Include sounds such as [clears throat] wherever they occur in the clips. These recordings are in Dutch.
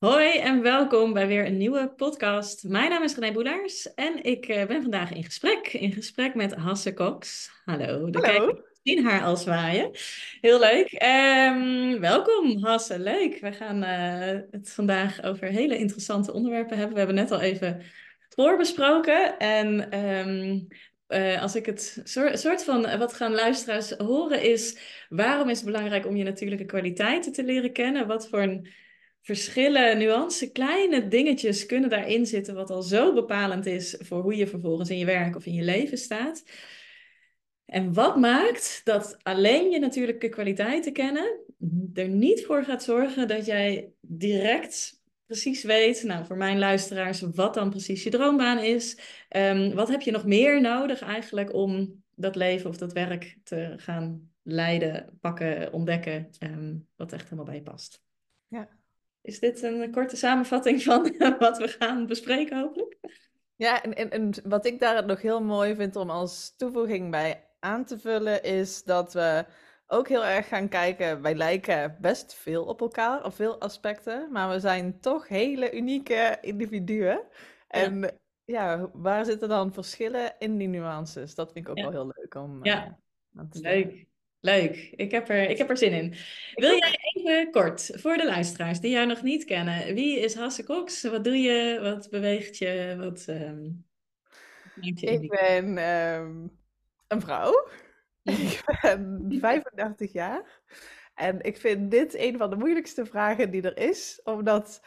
Hoi en welkom bij weer een nieuwe podcast. Mijn naam is René Boelaars en ik eh, ben vandaag in gesprek. In gesprek met Hasse Cox. Hallo, de Hallo. kijkers zien haar al zwaaien. Heel leuk. Ehm, welkom Hasse, leuk. We gaan eh, het vandaag over hele interessante onderwerpen hebben. We hebben net al even voorbesproken en... ehm, eh, als ik het soort, soort van wat gaan luisteraars horen is, waarom is het belangrijk om je natuurlijke kwaliteiten te leren kennen? Wat voor een verschillen, nuance, kleine dingetjes kunnen daarin zitten, wat al zo bepalend is voor hoe je vervolgens in je werk of in je leven staat. En wat maakt dat alleen je natuurlijke kwaliteiten kennen er niet voor gaat zorgen dat jij direct precies weet, nou voor mijn luisteraars, wat dan precies je droombaan is. Um, wat heb je nog meer nodig eigenlijk om dat leven of dat werk te gaan leiden, pakken, ontdekken, um, wat echt helemaal bij je past. Ja. Is dit een korte samenvatting van [laughs] wat we gaan bespreken, hopelijk? Ja, en, en, en, wat ik daar nog heel mooi vind om als toevoeging bij aan te vullen, is dat we ook heel erg gaan kijken. Wij lijken best veel op elkaar, op veel aspecten, maar we zijn toch hele unieke individuen. En ja, ja waar zitten dan verschillen in die nuances? Dat vind ik ook ja. wel heel leuk om ja. Uh, aan te leuk. Leuk, ik heb, er, ik heb er zin in. Wil jij even kort, voor de luisteraars die jou nog niet kennen, wie is Hasse Cox? Wat doe je? Wat beweegt je? Wat, um, je [laughs] ik ben um, een vrouw. ik ben 35 jaar. En ik vind dit een van de moeilijkste vragen die er is, omdat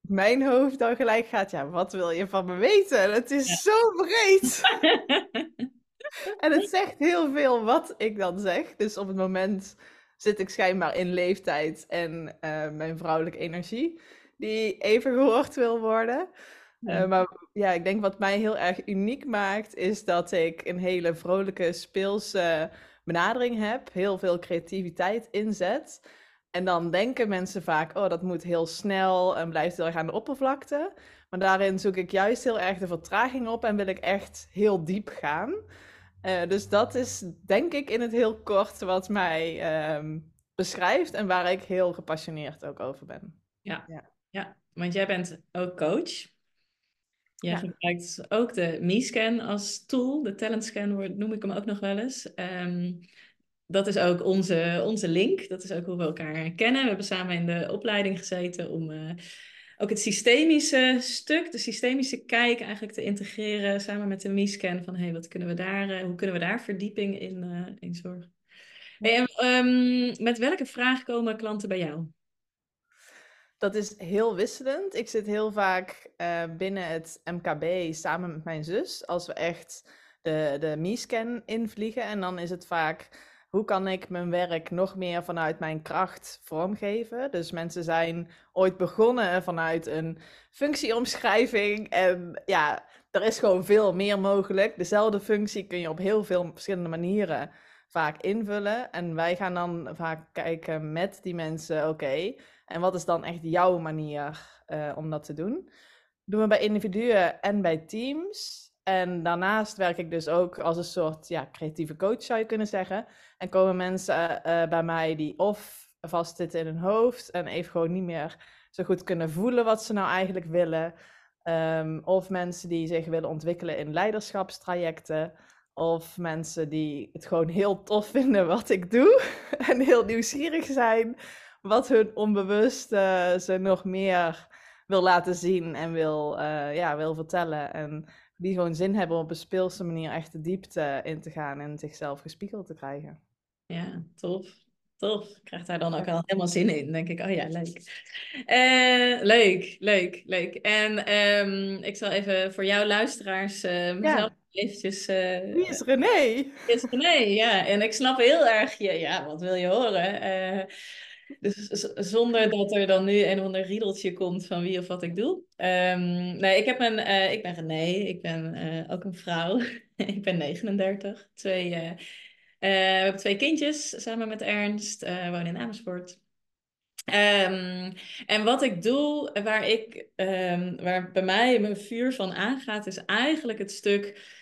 mijn hoofd dan gelijk gaat, ja, wat wil je van me weten? Het is ja. zo breed. [laughs] En het zegt heel veel wat ik dan zeg. Dus op het moment zit ik schijnbaar in leeftijd en uh, mijn vrouwelijke energie, die even gehoord wil worden. Ja. Uh, maar ja, ik denk wat mij heel erg uniek maakt, is dat ik een hele vrolijke, speelse benadering heb, heel veel creativiteit inzet. En dan denken mensen vaak, oh, dat moet heel snel en blijft heel erg aan de oppervlakte. Maar daarin zoek ik juist heel erg de vertraging op en wil ik echt heel diep gaan. Uh, dus dat is denk ik in het heel kort wat mij um, beschrijft en waar ik heel gepassioneerd ook over ben. Ja, ja. ja. want jij bent ook coach. Jij ja. gebruikt ook de MeScan als tool, de talentscan noem ik hem ook nog wel eens. Um, dat is ook onze, onze link, dat is ook hoe we elkaar kennen. We hebben samen in de opleiding gezeten om... Uh, ook het systemische stuk, de systemische kijk eigenlijk te integreren samen met de MeScan van hey, wat kunnen we daar, uh, hoe kunnen we daar verdieping in, uh, in zorgen. Hey, um, met welke vraag komen klanten bij jou? Dat is heel wisselend. Ik zit heel vaak uh, binnen het MKB samen met mijn zus als we echt de, de MeScan invliegen. En dan is het vaak hoe kan ik mijn werk nog meer vanuit mijn kracht vormgeven? Dus mensen zijn ooit begonnen vanuit een functieomschrijving. En ja, er is gewoon veel meer mogelijk. Dezelfde functie kun je op heel veel verschillende manieren vaak invullen. En wij gaan dan vaak kijken met die mensen, oké, en wat is dan echt jouw manier uh, om dat te doen? Doen we bij individuen en bij teams. En daarnaast werk ik dus ook als een soort ja, creatieve coach, zou je kunnen zeggen. En komen mensen uh, bij mij die of vastzitten in hun hoofd en even gewoon niet meer zo goed kunnen voelen wat ze nou eigenlijk willen. Um, of mensen die zich willen ontwikkelen in leiderschapstrajecten. Of mensen die het gewoon heel tof vinden wat ik doe. [laughs] en heel nieuwsgierig zijn wat hun onbewust uh, ze nog meer wil laten zien en wil, ja, wil vertellen. En die gewoon zin hebben om op een speelse manier echt de diepte in te gaan en zichzelf gespiegeld te krijgen. Ja, tof. Tof. Ik krijg daar dan ook al helemaal zin in. Dan denk ik, oh ja, leuk. Uh, leuk, leuk, leuk. En um, ik zal even voor jouw luisteraars uh, mezelf ja. eventjes... Uh, Wie is René? Wie is René, ja. En ik snap heel erg je, ja, wat wil je horen? Dus zonder dat er dan nu een of ander riedeltje komt van wie of wat ik doe. Um, nee, ik, heb een, uh, ik ben René, ik ben uh, ook een vrouw. [laughs] ik ben 39. Twee, uh, we hebben twee kindjes samen met Ernst. we wonen in Amersfoort. Um, en wat ik doe, waar, ik, um, waar bij mij mijn vuur van aangaat, is eigenlijk het stuk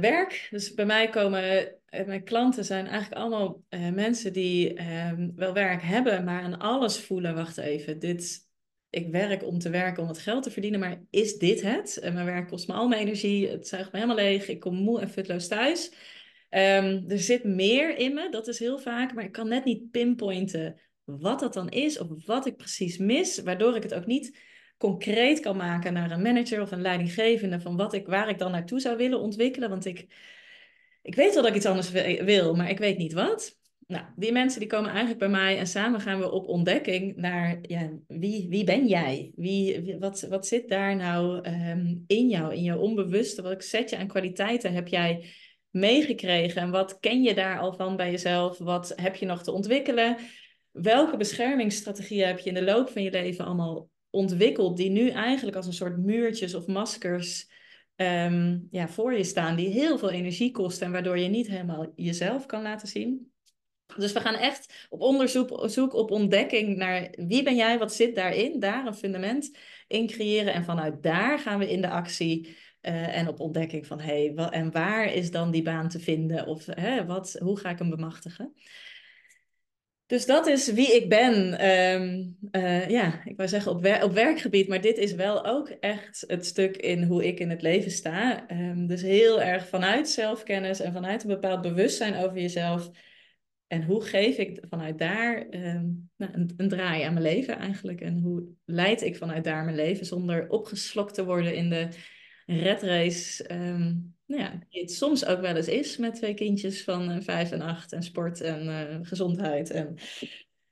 werk. Dus bij mij komen mijn klanten zijn eigenlijk allemaal uh, mensen die uh, wel werk hebben, maar aan alles voelen. Wacht even, dit, ik werk om te werken, om het geld te verdienen, maar is dit het? Mijn werk kost me al mijn energie, het zuigt me helemaal leeg, ik kom moe en futloos thuis. Ehm, er zit meer in me, dat is heel vaak, maar ik kan net niet pinpointen wat dat dan is of wat ik precies mis, waardoor ik het ook niet concreet kan maken naar een manager of een leidinggevende van wat ik, waar ik dan naartoe zou willen ontwikkelen. Want ik, ik weet wel dat ik iets anders wil, maar ik weet niet wat. Nou, die mensen die komen eigenlijk bij mij en samen gaan we op ontdekking naar ja, wie, wie ben jij? Wie, wat, wat zit daar nou ehm, in jou, in je onbewuste? Wat zet je aan kwaliteiten heb jij meegekregen? En wat ken je daar al van bij jezelf? Wat heb je nog te ontwikkelen? Welke beschermingsstrategieën heb je in de loop van je leven allemaal ontwikkeld, die nu eigenlijk als een soort muurtjes of maskers ehm, ja, voor je staan, die heel veel energie kosten en waardoor je niet helemaal jezelf kan laten zien? Dus we gaan echt op onderzoek zoek op ontdekking naar wie ben jij, wat zit daarin, daar een fundament in creëren. En vanuit daar gaan we in de actie uh, en op ontdekking van hé, hey, en waar is dan die baan te vinden? Of hè, wat, hoe ga ik hem bemachtigen? Dus dat is wie ik ben. Um, uh, ja, ik wou zeggen op, op, werkgebied, maar dit is wel ook echt het stuk in hoe ik in het leven sta. Um, dus heel erg vanuit zelfkennis en vanuit een bepaald bewustzijn over jezelf en hoe geef ik vanuit daar um, nou, een, een, draai aan mijn leven eigenlijk? En hoe leid ik vanuit daar mijn leven zonder opgeslokt te worden in de red race? Nou ja, die het soms ook wel eens is met twee kindjes van uh, vijf en acht en sport en uh, gezondheid en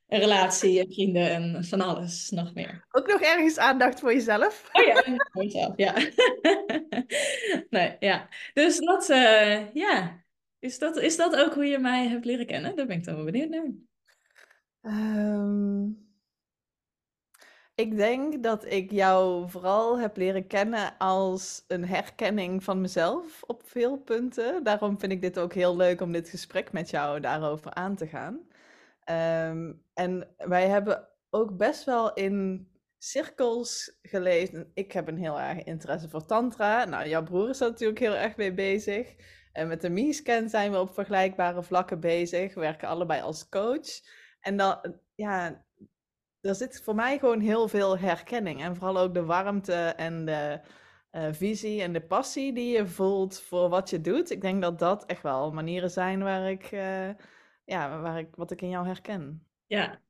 een relatie en vrienden en van alles nog meer. Ook nog ergens aandacht voor jezelf? Oh ja, voor jezelf, ja. [laughs] nee, ja. Dus dat, uh, ja, is dat, is dat ook hoe je mij hebt leren kennen? Daar ben ik dan wel benieuwd naar. Um, ik denk dat ik jou vooral heb leren kennen als een herkenning van mezelf op veel punten. Daarom vind ik dit ook heel leuk om dit gesprek met jou daarover aan te gaan. Um, en wij hebben ook best wel in cirkels geleefd. Ik heb een heel erg interesse voor tantra. Nou, jouw broer is daar natuurlijk heel erg mee bezig. En met de MeScan zijn we op vergelijkbare vlakken bezig. We werken allebei als coach. En dan, ja, er zit voor mij gewoon heel veel herkenning. En vooral ook de warmte en de uh, visie en de passie die je voelt voor wat je doet. Ik denk dat dat echt wel manieren zijn waar ik, uh, ja, waar ik, wat ik in jou herken. Ja,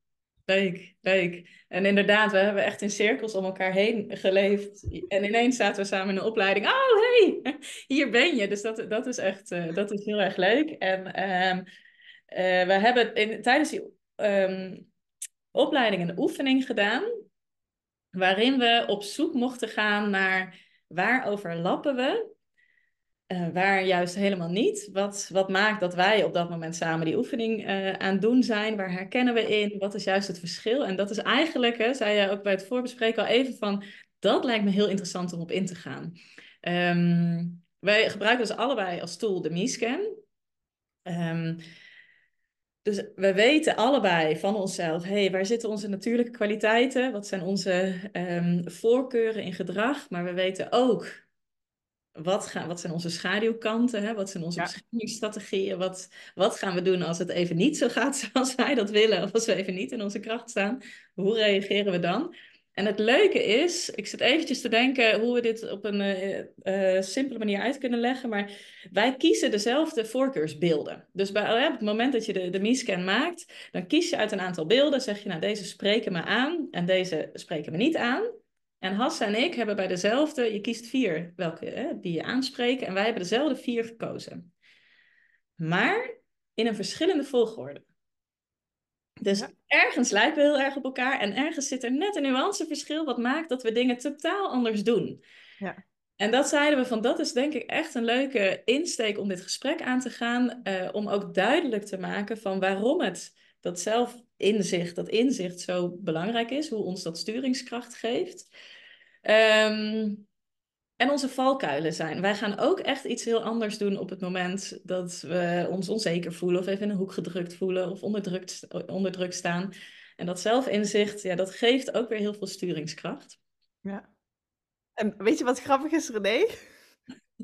Leuk, leuk. En inderdaad, we hebben echt in cirkels om elkaar heen geleefd. En ineens zaten we samen in een opleiding. Oh, hey, [laughs] hier ben je. Dus dat, dat is echt uh, dat is heel erg leuk. En uh, we hebben in, tijdens die um, opleiding een oefening gedaan. Waarin we op zoek mochten gaan naar waar overlappen we uh, waar juist helemaal niet. Wat, wat maakt dat wij op dat moment samen die oefening uh, aan doen zijn? Waar herkennen we in? Wat is juist het verschil? En dat is eigenlijk, hè, zei je ook bij het voorbespreken al even van, dat lijkt me heel interessant om op in te gaan. Um, wij gebruiken dus allebei als tool de MeScan. Um, dus we weten allebei van onszelf, hey, waar zitten onze natuurlijke kwaliteiten? Wat zijn onze um, voorkeuren in gedrag? Maar we weten ook wat, gaan, wat zijn onze schaduwkanten? Hè? Wat zijn onze ja. beschermingsstrategieën? Wat, wat gaan we doen als het even niet zo gaat [laughs] zoals wij dat willen? Of als we even niet in onze kracht staan? Hoe reageren we dan? En het leuke is, ik zit eventjes te denken hoe we dit op een uh, simpele manier uit kunnen leggen, maar wij kiezen dezelfde voorkeursbeelden. Dus bij, uh, op het moment dat je de, de MeScan maakt, dan kies je uit een aantal beelden, zeg je nou deze spreken me aan en deze spreken me niet aan. En Hassa en ik hebben bij dezelfde, je kiest vier welke die je aanspreken. En wij hebben dezelfde vier gekozen. Maar in een verschillende volgorde. Dus ergens lijken we heel erg op elkaar en ergens zit er net een nuanceverschil wat maakt dat we dingen totaal anders doen. Ja. En dat zeiden we van, dat is denk ik echt een leuke insteek om dit gesprek aan te gaan, uh, om ook duidelijk te maken van waarom het dat zelfinzicht, dat inzicht zo belangrijk is, hoe ons dat sturingskracht geeft. Um, en onze valkuilen zijn. Wij gaan ook echt iets heel anders doen op het moment dat we ons onzeker voelen of even in een hoek gedrukt voelen of onderdrukt, onder druk staan. En dat zelfinzicht, ja, dat geeft ook weer heel veel sturingskracht. Ja. En weet je wat grappig is, René? [laughs]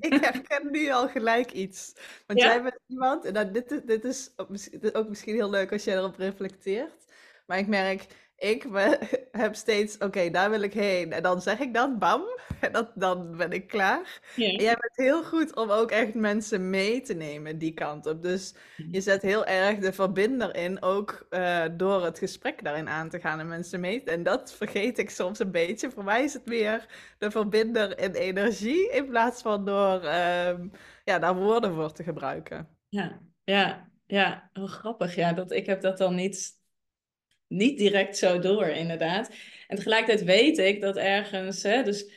Ik herken nu al gelijk iets. Want ja? jij bent iemand, en nou, dit, dit, is ook, dit is ook misschien heel leuk als jij erop reflecteert. Maar ik merk, ik, [laughs] heb steeds, oké, daar wil ik heen. En dan zeg ik dat, bam, [laughs] en dat, dan ben ik klaar. Ja. En jij bent heel goed om ook echt mensen mee te nemen die kant op. Dus je zet heel erg de verbinder in, ook eh, door het gesprek daarin aan te gaan en mensen mee. En dat vergeet ik soms een beetje. Voor mij is het meer de verbinder in energie, in plaats van door ehm, ja, daar woorden voor te gebruiken. Ja, ja, ja, grappig. Ja, dat, ik heb dat dan niet, niet direct zo door, inderdaad. En tegelijkertijd weet ik dat ergens, hè, dus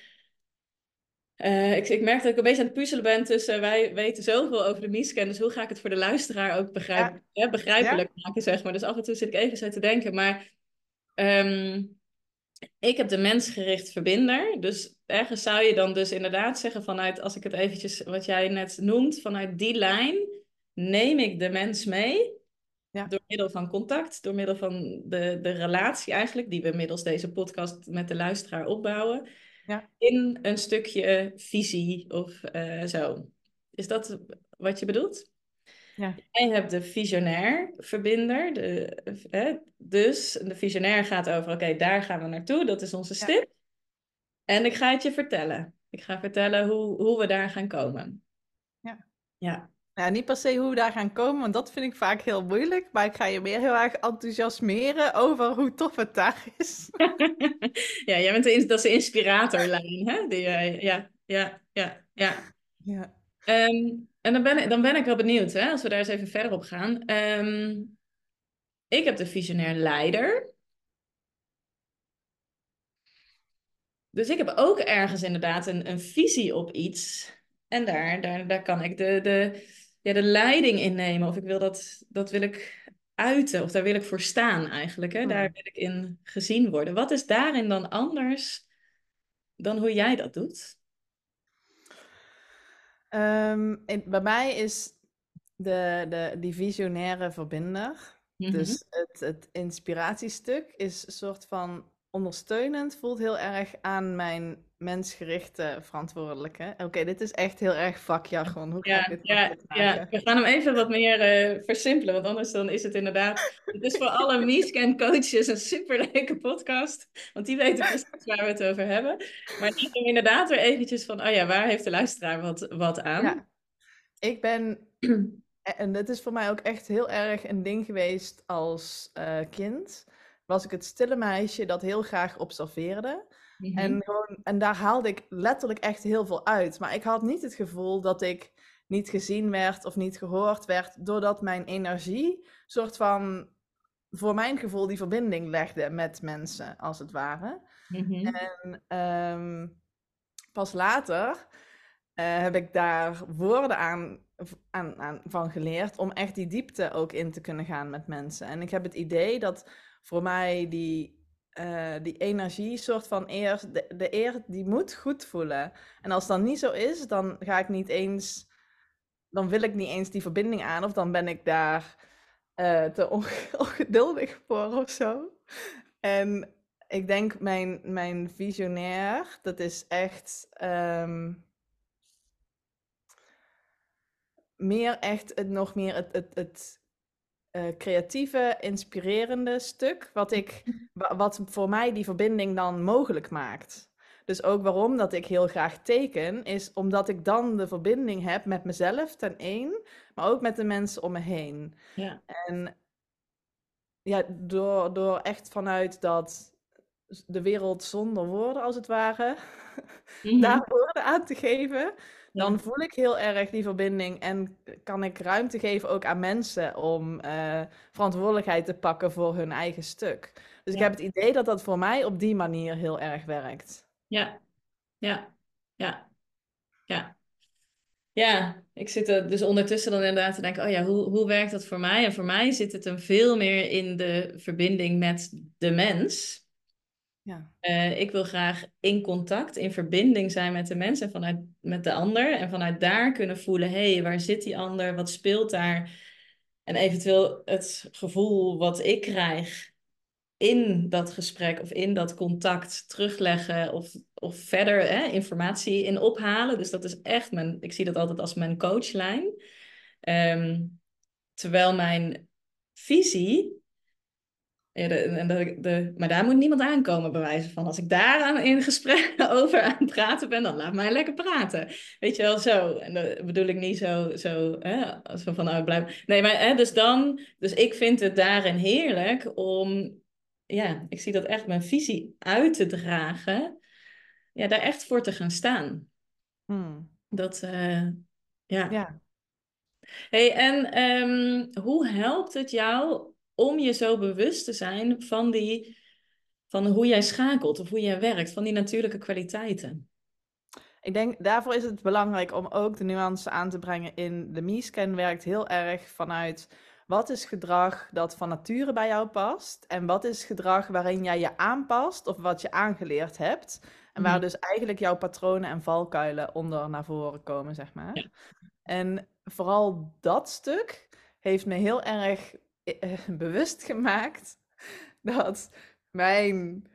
eh, ik, ik merk dat ik een beetje aan het puzzelen ben tussen wij weten zoveel over de misken, dus hoe ga ik het voor de luisteraar ook begrijp, hè, begrijpelijk maken, zeg maar. Dus af en toe zit ik even zo te denken, maar ehm, ik heb de mensgericht verbinder, dus ergens zou je dan dus inderdaad zeggen vanuit, als ik het eventjes, wat jij net noemt, vanuit die lijn neem ik de mens mee. Ja. Door middel van contact, door middel van de, de relatie eigenlijk, die we middels deze podcast met de luisteraar opbouwen. Ja. In een stukje visie of eh, zo. Is dat wat je bedoelt? Ja. Jij hebt de visionair verbinder. De, eh, dus de visionair gaat over, oké, daar gaan we naartoe. Dat is onze Ja. stip. En ik ga het je vertellen. Ik ga vertellen hoe, hoe we daar gaan komen. Ja. Ja. Ja, niet per se hoe we daar gaan komen, want dat vind ik vaak heel moeilijk. Maar ik ga je meer heel erg enthousiasmeren over hoe tof het daar is. [laughs] ja, jij bent de, dat is de inspiratorlijn, hè? Die, jij- ja, ja, ja, ja. Ja. Ehm, en dan ben, ik, dan ben ik wel benieuwd, hè, als we daar eens even verder op gaan. Ehm, ik heb de visionair leider. Dus ik heb ook ergens inderdaad een, een visie op iets. En daar, daar, daar kan ik de, de, ja, de leiding in nemen. Of ik wil dat, dat wil ik uiten. Of daar wil ik voor staan eigenlijk. Hè? Daar Hmm. wil ik in gezien worden. Wat is daarin dan anders dan hoe jij dat doet? Ehm, bij mij is de, de, die visionaire verbinder, dus het, het inspiratiestuk, is een soort van ondersteunend, voelt heel erg aan mijn mensgerichte verantwoordelijke. Oké, dit is echt heel erg vakjargon. Hoe ik Ja, dit ja, ja, we gaan hem even wat meer eh, versimpelen, want anders dan is het inderdaad... Het is voor alle Miescan coaches een superleuke podcast, want die weten precies waar we het over hebben. Maar die doen inderdaad weer eventjes van, oh ja, waar heeft de luisteraar wat, wat aan? Ja, ik ben [clears throat] En het is voor mij ook echt heel erg een ding geweest als eh, kind. Was ik het stille meisje dat heel graag observeerde. Mhm. En, gewoon, en daar haalde ik letterlijk echt heel veel uit. Maar ik had niet het gevoel dat ik niet gezien werd of niet gehoord werd. Doordat mijn energie soort van, voor mijn gevoel, die verbinding legde met mensen, als het ware. Mhm. En ehm, pas later eh, heb ik daar woorden aan, aan, aan van geleerd om echt die diepte ook in te kunnen gaan met mensen. En ik heb het idee dat voor mij die, eh, die energie soort van eerst, de, de eer, die moet goed voelen. En als dat niet zo is, dan ga ik niet eens, dan wil ik niet eens die verbinding aan of dan ben ik daar eh, te onge- [laughs] ongeduldig voor of zo. En ik denk mijn, mijn visionair, dat is echt ehm, meer echt het, nog meer het, het, het eh, creatieve, inspirerende stuk, wat, ik, [laughs] wa- wat voor mij die verbinding dan mogelijk maakt. Dus ook waarom dat ik heel graag teken, is omdat ik dan de verbinding heb met mezelf ten één, maar ook met de mensen om me heen. Ja. En ja, door, door echt vanuit dat de wereld zonder woorden, als het ware, [laughs] Mhm. daar woorden aan te geven, dan voel ik heel erg die verbinding en kan ik ruimte geven ook aan mensen om eh, verantwoordelijkheid te pakken voor hun eigen stuk. Dus ik heb het idee dat dat voor mij op die manier heel erg werkt. Ja, ja, ja, ja. Ja, ik zit er dus ondertussen dan inderdaad te denken, oh ja, hoe, hoe werkt dat voor mij? En voor mij zit het hem veel meer in de verbinding met de mens. Ja, Eh, ik wil graag in contact, in verbinding zijn met de mens en vanuit met de ander. En vanuit daar kunnen voelen, hé, hey, waar zit die ander? Wat speelt daar? En eventueel het gevoel wat ik krijg in dat gesprek of in dat contact terugleggen of, of verder hè, informatie in ophalen. Dus dat is echt mijn, ik zie dat altijd als mijn coachlijn. Ehm, terwijl mijn visie Ja, de, en de, de, maar daar moet niemand aankomen, bewijzen van. Als ik daar aan, in gesprek [laughs] over aan het praten ben, dan laat mij lekker praten. Weet je wel, zo. En dat bedoel ik niet zo, zo, hè, zo van, nou, blijf... Nee, maar hè, dus dan... Dus ik vind het daarin heerlijk om... Ja, ik zie dat echt mijn visie uit te dragen. Ja, daar echt voor te gaan staan. Hmm. Dat, uh, ja. Ja. Hey, en um, hoe helpt het jou om je zo bewust te zijn van, die, van hoe jij schakelt of hoe jij werkt, van die natuurlijke kwaliteiten? Ik denk, daarvoor is het belangrijk om ook de nuance aan te brengen in de MeScan werkt heel erg vanuit wat is gedrag dat van nature bij jou past en wat is gedrag waarin jij je aanpast of wat je aangeleerd hebt. En waar mhm. dus eigenlijk jouw patronen en valkuilen onder naar voren komen, zeg maar. En vooral dat stuk heeft me heel erg [laughs] bewust gemaakt dat mijn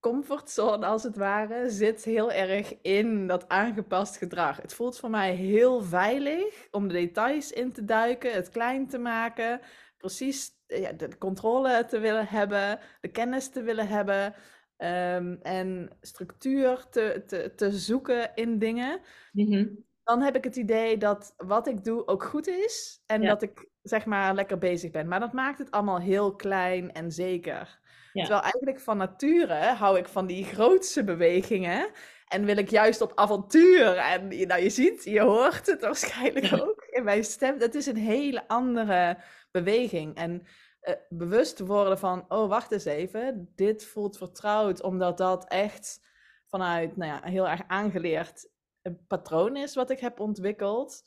comfortzone, als het ware, zit heel erg in dat aangepast gedrag. Het voelt voor mij heel veilig om de details in te duiken, het klein te maken, precies ja, de controle te willen hebben, de kennis te willen hebben. Ehm, en structuur te, te, te zoeken in dingen. Mhm. Dan heb ik het idee dat wat ik doe ook goed is. En dat ik zeg maar lekker bezig ben. Maar dat maakt het allemaal heel klein en zeker. Terwijl eigenlijk van nature hou ik van die grootse bewegingen. En wil ik juist op avontuur. En nou, je ziet, je hoort het waarschijnlijk ook in mijn stem. Dat is een hele andere beweging. En uh, bewust worden van, oh wacht eens even, dit voelt vertrouwd, omdat dat echt vanuit nou ja, heel erg aangeleerd een patroon is wat ik heb ontwikkeld.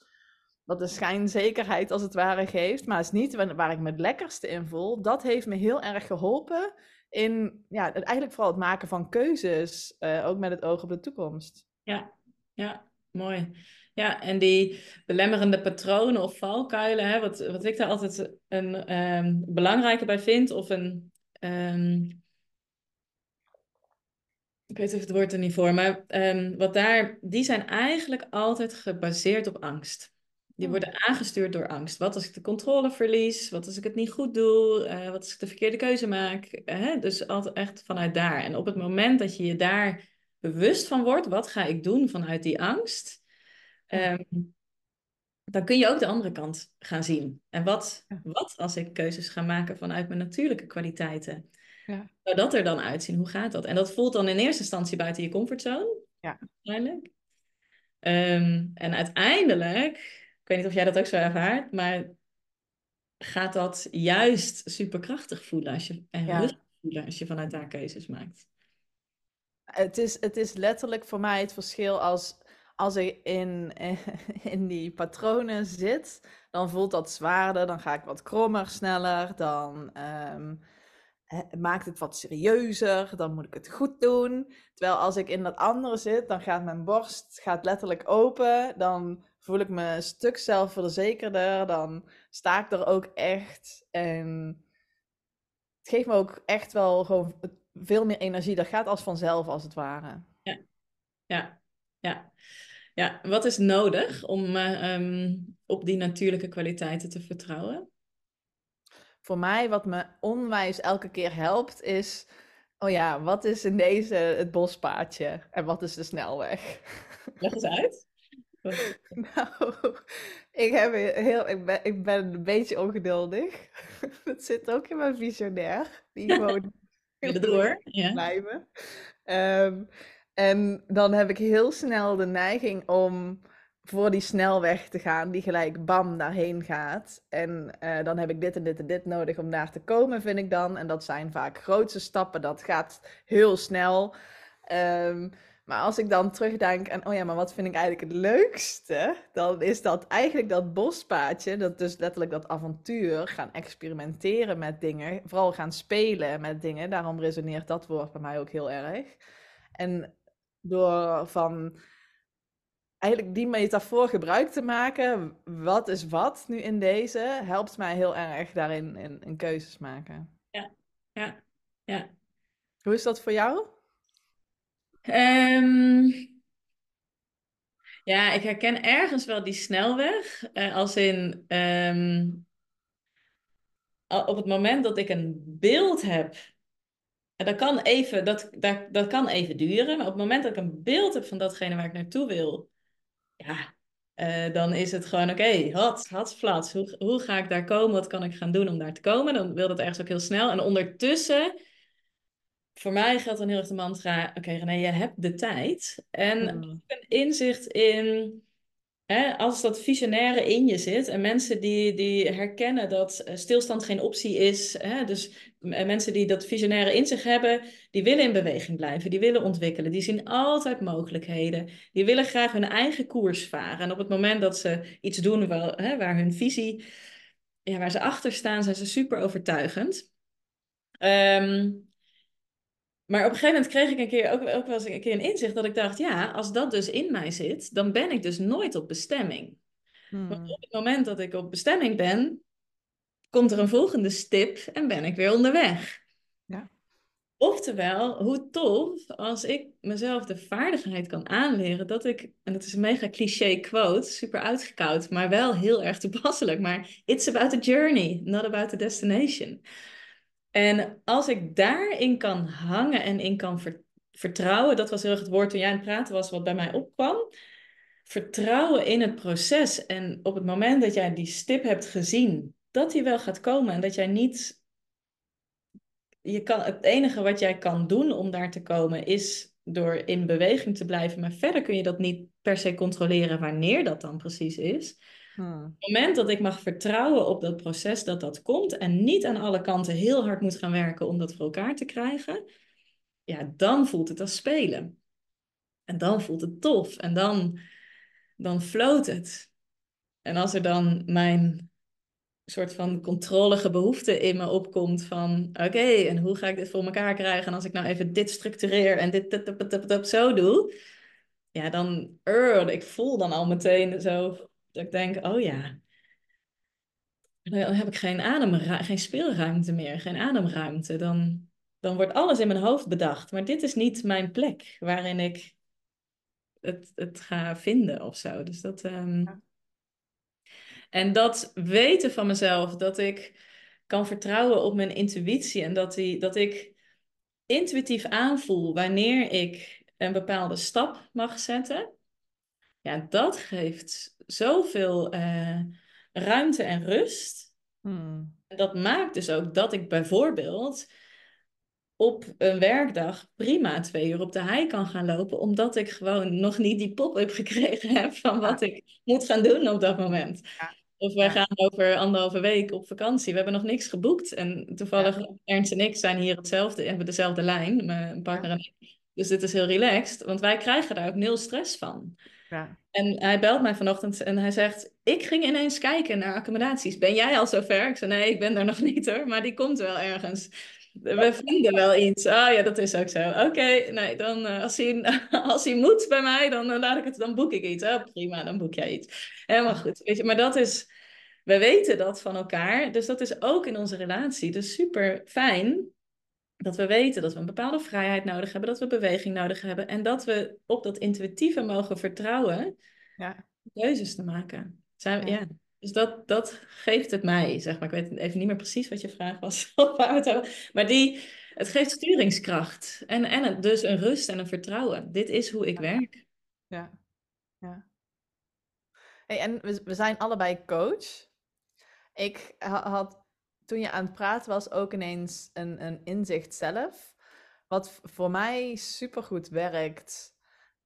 Wat de schijnzekerheid als het ware geeft, maar is niet waar ik me het lekkerste in voel. Dat heeft me heel erg geholpen in ja, eigenlijk vooral het maken van keuzes, uh, ook met het oog op de toekomst. Ja, ja, mooi. Ja, en die belemmerende patronen of valkuilen, hè, wat, wat ik daar altijd een um, belangrijke bij vind, of een. Um, ik weet even het woord er niet voor, maar um, wat daar, die zijn eigenlijk altijd gebaseerd op angst. Die hmm. worden aangestuurd door angst. Wat als ik de controle verlies? Wat als ik het niet goed doe? Uh, wat als ik de verkeerde keuze maak? Uh, dus altijd echt vanuit daar. En op het moment dat je je daar bewust van wordt, wat ga ik doen vanuit die angst? Um, dan kun je ook de andere kant gaan zien. En wat, wat als ik keuzes ga maken vanuit mijn natuurlijke kwaliteiten? Ja. Zou dat er dan uitzien? Hoe gaat dat? En dat voelt dan in eerste instantie buiten je comfortzone. Ja. Uiteindelijk. Um, en uiteindelijk, ik weet niet of jij dat ook zo ervaart, maar gaat dat juist superkrachtig voelen als je, en rustig voelen als je vanuit daar keuzes maakt. Het is, het is letterlijk voor mij het verschil als als ik in, [laughs] in die patronen zit, dan voelt dat zwaarder, dan ga ik wat krommer sneller, dan um, maakt het wat serieuzer, dan moet ik het goed doen. Terwijl als ik in dat andere zit, dan gaat mijn borst gaat letterlijk open, dan voel ik me een stuk zelfverzekerder, dan sta ik er ook echt en het geeft me ook echt wel gewoon veel meer energie. Dat gaat als vanzelf, als het ware. Ja, ja, ja. Ja, wat is nodig om uh, op die natuurlijke kwaliteiten te vertrouwen? Voor mij, wat me onwijs elke keer helpt, is: oh ja, wat is in deze het bospaadje en wat is de snelweg? Leg eens uit. [laughs] nou, ik, heb heel, ik, ben, ik ben een beetje ongeduldig. [laughs] Dat zit ook in mijn visionair. Die [laughs] gewoon door ja. blijven. Um, en dan heb ik heel snel de neiging om voor die snelweg te gaan, die gelijk bam daarheen gaat. En uh, dan heb ik dit en dit en dit nodig om daar te komen, vind ik dan. En dat zijn vaak grootste stappen, dat gaat heel snel. Um, maar als ik dan terugdenk aan, oh ja, maar wat vind ik eigenlijk het leukste? Dan is dat eigenlijk dat bospaadje, dat dus letterlijk dat avontuur, gaan experimenteren met dingen. Vooral gaan spelen met dingen. Daarom resoneert dat woord bij mij ook heel erg. En door van eigenlijk die metafoor gebruik te maken, wat is wat nu in deze, helpt mij heel erg daarin in, in keuzes maken. Ja, ja, ja. Hoe is dat voor jou? Um, ja, ik herken ergens wel die snelweg. Uh, als in, um, op het moment dat ik een beeld heb, en dat kan even, dat, dat, dat kan even duren, maar op het moment dat ik een beeld heb van datgene waar ik naartoe wil, ja, uh, dan is het gewoon, oké, okay, had, had flats. Hoe, hoe ga ik daar komen? Wat kan ik gaan doen om daar te komen? Dan wil dat ergens ook heel snel. En ondertussen, voor mij geldt dan heel erg de mantra, oké okay, René, je hebt de tijd. En hmm. een inzicht in als dat visionaire in je zit en mensen die, die herkennen dat eh, stilstand geen optie is, hè, dus mensen die dat visionaire in zich hebben, die willen in beweging blijven, die willen ontwikkelen, die zien altijd mogelijkheden, die willen graag hun eigen koers varen. En op het moment dat ze iets doen waar, hè, waar hun visie, ja, waar ze achter staan, zijn ze super overtuigend. Um, maar op een gegeven moment kreeg ik een keer ook, ook wel eens een keer een inzicht dat ik dacht, ja, als dat dus in mij zit, dan ben ik dus nooit op bestemming. Hmm. Maar op het moment dat ik op bestemming ben, komt er een volgende stip en ben ik weer onderweg. Ja. Oftewel, hoe tof als ik mezelf de vaardigheid kan aanleren dat ik, en dat is een mega cliché quote, super uitgekoud, maar wel heel erg toepasselijk, maar it's about the journey, not about the destination. En als ik daarin kan hangen en in kan vertrouwen, dat was heel erg het woord toen jij aan het praten was, wat bij mij opkwam. Vertrouwen in het proces. En op het moment dat jij die stip hebt gezien, dat die wel gaat komen en dat jij niet. Je kan, het enige wat jij kan doen om daar te komen is door in beweging te blijven. Maar verder kun je dat niet per se controleren wanneer dat dan precies is. Hmm. Op het moment dat ik mag vertrouwen op dat proces dat dat komt en niet aan alle kanten heel hard moet gaan werken om dat voor elkaar te krijgen, ja, dan voelt het als spelen. En dan voelt het tof en dan, dan floot het. En als er dan mijn soort van controlige behoefte in me opkomt van oké, en hoe ga ik dit voor elkaar krijgen? En als ik nou even dit structureer en dit, zo doe, ja, dan, uh, ik voel dan al meteen zo dat ik denk, oh ja, dan heb ik geen, adem, geen speelruimte meer, geen ademruimte. Dan, dan wordt alles in mijn hoofd bedacht. Maar dit is niet mijn plek waarin ik het, het ga vinden of zo. Dus dat, ehm, En dat weten van mezelf, dat ik kan vertrouwen op mijn intuïtie en dat, die, dat ik intuïtief aanvoel wanneer ik een bepaalde stap mag zetten. Ja, dat geeft zoveel uh, ruimte en rust. Hmm. Dat maakt dus ook dat ik bijvoorbeeld op een werkdag prima twee uur op de hei kan gaan lopen, omdat ik gewoon nog niet die pop-up [laughs] gekregen heb van wat ik moet gaan doen op dat moment. Ja. Of wij gaan over anderhalve week op vakantie. We hebben nog niks geboekt. En toevallig Ernst en ik zijn hier hetzelfde, hebben dezelfde lijn, mijn partner en ik. Dus dit is heel relaxed, want wij krijgen daar ook nul stress van. Ja. En hij belt mij vanochtend en hij zegt: Ik ging ineens kijken naar accommodaties. Ben jij al zover? Ik zei: Nee, ik ben er nog niet hoor, maar die komt wel ergens. We vinden wel iets. Ah oh, ja, dat is ook zo. Oké, nee, dan uh, als, hij, [laughs] als hij moet bij mij, dan uh, laat ik het, dan boek ik iets. Oh, prima, dan boek jij iets. Helemaal goed. Weet je, maar dat is, we weten dat van elkaar. Dus dat is ook in onze relatie. Dus super fijn dat we weten dat we een bepaalde vrijheid nodig hebben, dat we beweging nodig hebben en dat we op dat intuïtieve mogen vertrouwen ja. keuzes te maken. Zijn, ja. Dus dat, dat geeft het mij, zeg maar. Ik weet even niet meer precies wat je vraag was. [laughs] Maar die, het geeft sturingskracht en, en dus een rust en een vertrouwen. Dit is hoe ik werk. Ja, ja. Hey, en we, we zijn allebei coach. Ik had toen je aan het praten was ook ineens een, een inzicht zelf. Wat voor mij supergoed werkt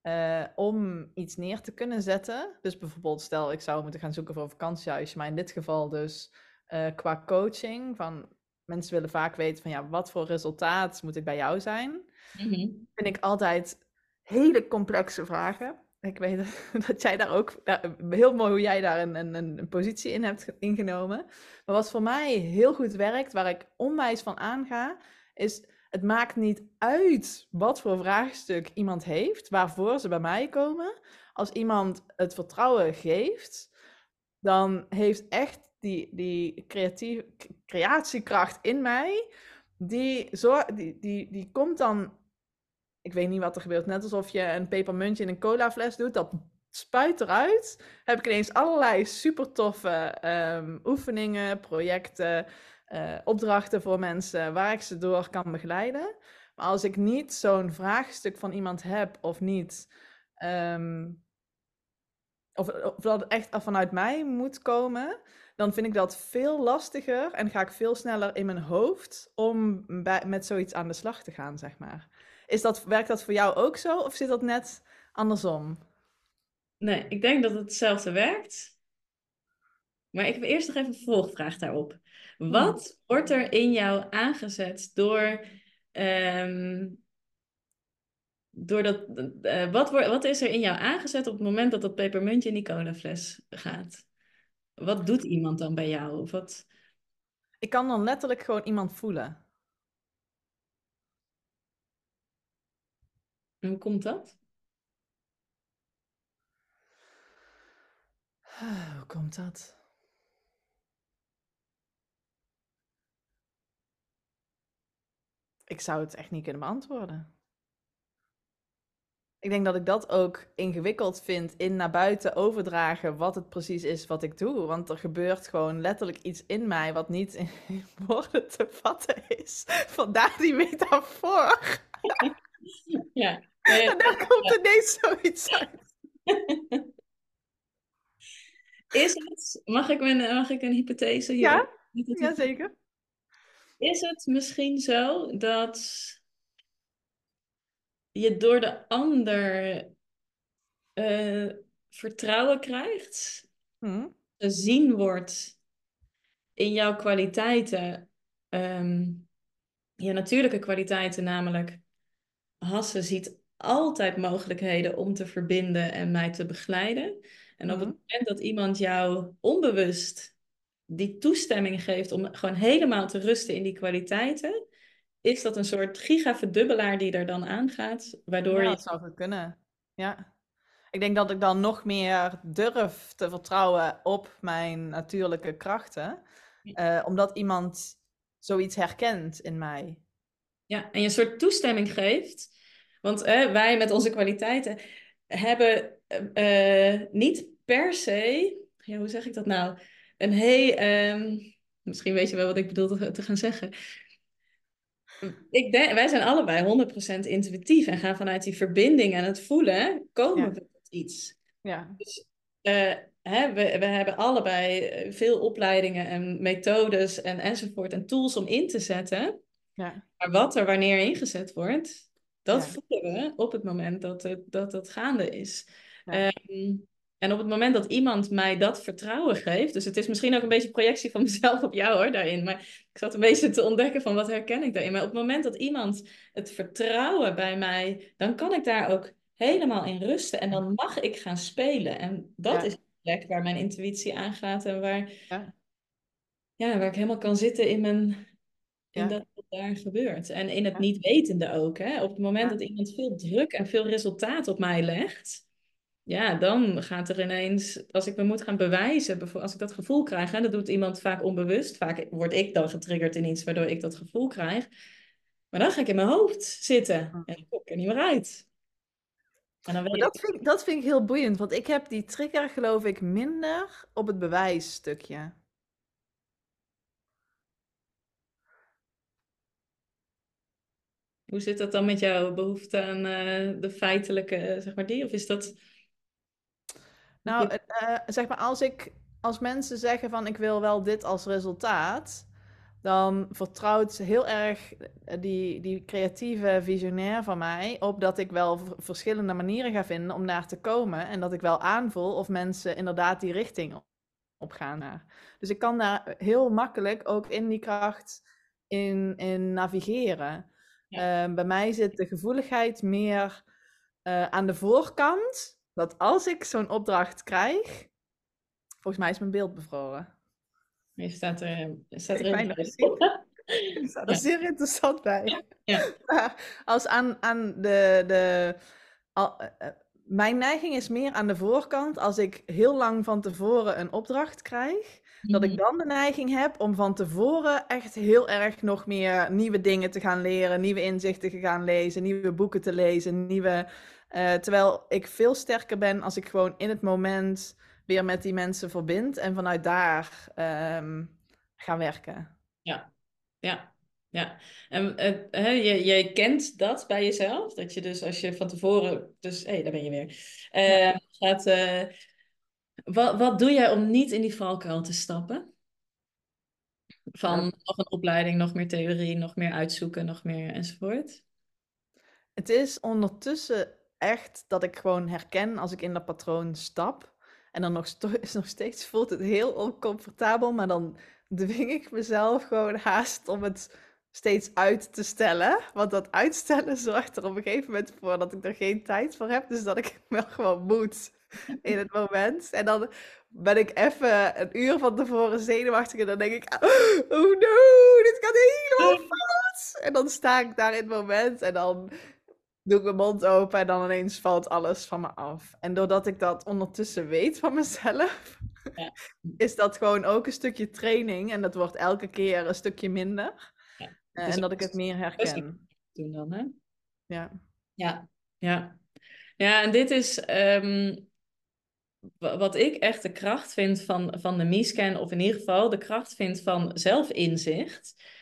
uh, om iets neer te kunnen zetten. Dus bijvoorbeeld, stel ik zou moeten gaan zoeken voor een vakantiehuisje, maar in dit geval dus uh, qua coaching. Van mensen willen vaak weten van ja, wat voor resultaat moet ik bij jou zijn? Mm Vind ik altijd hele complexe vragen. Ik weet [laughs] dat jij daar ook, heel mooi hoe jij daar een, een, een positie in hebt ingenomen. Maar wat voor mij heel goed werkt, waar ik onwijs van aanga, is het maakt niet uit wat voor vraagstuk iemand heeft, waarvoor ze bij mij komen. Als iemand het vertrouwen geeft, dan heeft echt die, die creatief, creatiekracht in mij, die, zo, die, die, die komt dan ik weet niet wat er gebeurt. Net alsof je een pepermuntje in een colafles doet. Dat spuit eruit. Heb ik ineens allerlei super toffe ehm, oefeningen, projecten, eh, opdrachten voor mensen waar ik ze door kan begeleiden. Maar als ik niet zo'n vraagstuk van iemand heb of niet, ehm, of, of dat echt vanuit mij moet komen, dan vind ik dat veel lastiger en ga ik veel sneller in mijn hoofd om bij, met zoiets aan de slag te gaan, zeg maar. Is dat, werkt dat voor jou ook zo of zit dat net andersom? Nee, ik denk dat het hetzelfde werkt. Maar ik heb eerst nog even een vervolgvraag daarop. Hmm. Wat wordt er in jou aangezet door, ehm, door dat, eh, wat, wordt, wat is er in jou aangezet op het moment dat dat pepermuntje in die colafles gaat? Wat doet iemand dan bij jou? Of wat... Ik kan dan letterlijk gewoon iemand voelen. En hoe komt dat? Hoe komt dat? Ik zou het echt niet kunnen beantwoorden. Ik denk dat ik dat ook ingewikkeld vind in naar buiten overdragen wat het precies is wat ik doe. Want er gebeurt gewoon letterlijk iets in mij wat niet in [laughs] woorden te vatten is. Vandaar die metafoor. [laughs] Ja. [laughs] En daar komt ineens zoiets uit. [laughs] Is het, mag ik, een, mag ik een hypothese hier? Ja, Jazeker. Is het misschien zo dat je door de ander uh, vertrouwen krijgt, hmm. gezien wordt in jouw kwaliteiten, um, je natuurlijke kwaliteiten, namelijk Hasse ziet altijd mogelijkheden om te verbinden en mij te begeleiden. En op het Hmm. moment dat iemand jou onbewust die toestemming geeft om gewoon helemaal te rusten in die kwaliteiten, is dat een soort gigaverdubbelaar die er dan aangaat, waardoor Ja, dat zou goed kunnen. Ja. Ik denk dat ik dan nog meer durf te vertrouwen op mijn natuurlijke krachten, uh, omdat iemand zoiets herkent in mij. Ja, en je een soort toestemming geeft. Want wij met onze kwaliteiten hebben uh, niet per se, ja, hoe zeg ik dat nou? Een hey, um, misschien weet je wel wat ik bedoel te, te gaan zeggen. Ik denk, wij zijn allebei 100% intuïtief en gaan vanuit die verbinding en het voelen, komen Ja. we tot iets. Ja. Dus uh, hè, we, we hebben allebei veel opleidingen en methodes en, enzovoort en tools om in te zetten. Ja. Maar wat er wanneer ingezet wordt, dat Ja. voelen we op het moment dat het, dat het gaande is. Ja. Um, en op het moment dat iemand mij dat vertrouwen geeft, dus het is misschien ook een beetje projectie van [laughs] mezelf op jou hoor, daarin, maar ik zat een beetje te ontdekken van wat herken ik daarin. Maar op het moment dat iemand het vertrouwen bij mij, dan kan ik daar ook helemaal in rusten en dan mag ik gaan spelen. En dat Ja. is de plek waar mijn intuïtie aangaat en waar, Ja. ja, waar ik helemaal kan zitten in mijn, in Ja. dat wat daar gebeurt. En in het niet wetende ook. Hè? Op het moment dat iemand veel druk en veel resultaat op mij legt, ja, dan gaat er ineens, als ik me moet gaan bewijzen, als ik dat gevoel krijg, hè, dat doet iemand vaak onbewust. Vaak word ik dan getriggerd in iets waardoor ik dat gevoel krijg. Maar dan ga ik in mijn hoofd zitten en dan kom ik er niet meer uit. En dan weet Maar ik, dat vind, ik- dat vind ik heel boeiend, want ik heb die trigger geloof ik minder op het bewijsstukje. Hoe zit dat dan met jouw behoefte aan eh, de feitelijke, eh, zeg maar die? Of is dat... Nou, eh, zeg maar, als, ik, als mensen zeggen van ik wil wel dit als resultaat, dan vertrouwt heel erg die, die creatieve visionair van mij op dat ik wel verschillende manieren ga vinden om daar te komen en dat ik wel aanvoel of mensen inderdaad die richting op- op gaan. naar. Dus ik kan daar heel makkelijk ook in die kracht in, in navigeren. Eh, bij mij zit de gevoeligheid meer eh, aan de voorkant. Dat als ik zo'n opdracht krijg. Volgens mij is mijn beeld bevroren. Je staat er, staat er bijna gezien. [laughs] Ik sta er zeer interessant bij. Ja. [laughs] Als aan, aan de. de al, eh, eh, mijn neiging is meer aan de voorkant. Als ik heel lang van tevoren een opdracht krijg. Dat Mhm. ik dan de neiging heb om van tevoren echt heel erg nog meer nieuwe dingen te gaan leren, nieuwe inzichten te gaan lezen, nieuwe boeken te lezen, nieuwe. eh, terwijl ik veel sterker ben als ik gewoon in het moment weer met die mensen verbind en vanuit daar ehm, ga werken. Ja, ja, ja. En uh, je, je kent dat bij jezelf, dat je dus als je van tevoren, dus hé, hey, daar ben je weer, uh, gaat, uh, wat, wat doe jij om niet in die valkuil te stappen? Van nog een opleiding, nog meer theorie, nog meer uitzoeken, nog meer enzovoort? Het is ondertussen echt dat ik gewoon herken als ik in dat patroon stap. En dan nog, [laughs] nog steeds voelt het heel oncomfortabel, maar dan dwing ik mezelf gewoon haast om het steeds uit te stellen. Want dat uitstellen [laughs] zorgt er op een gegeven moment voor dat ik er geen tijd voor heb. Dus dat ik [laughs] wel gewoon moet in het moment. En dan ben ik even een uur van tevoren zenuwachtig en dan denk ik, [gasps] oh no, dit kan helemaal [laughs] fout. En dan sta ik daar in het moment en dan doe ik mijn mond open en dan ineens valt alles van me af. En doordat ik dat ondertussen weet van mezelf, ja. is dat gewoon ook een stukje training. En dat wordt elke keer een stukje minder. Ja. Uh, en dat ik het meer herken. Doen dan, hè? Ja. Ja, ja. Ja, en dit is um, wat ik echt de kracht vind van, van de MiScan, of in ieder geval de kracht vind van zelfinzicht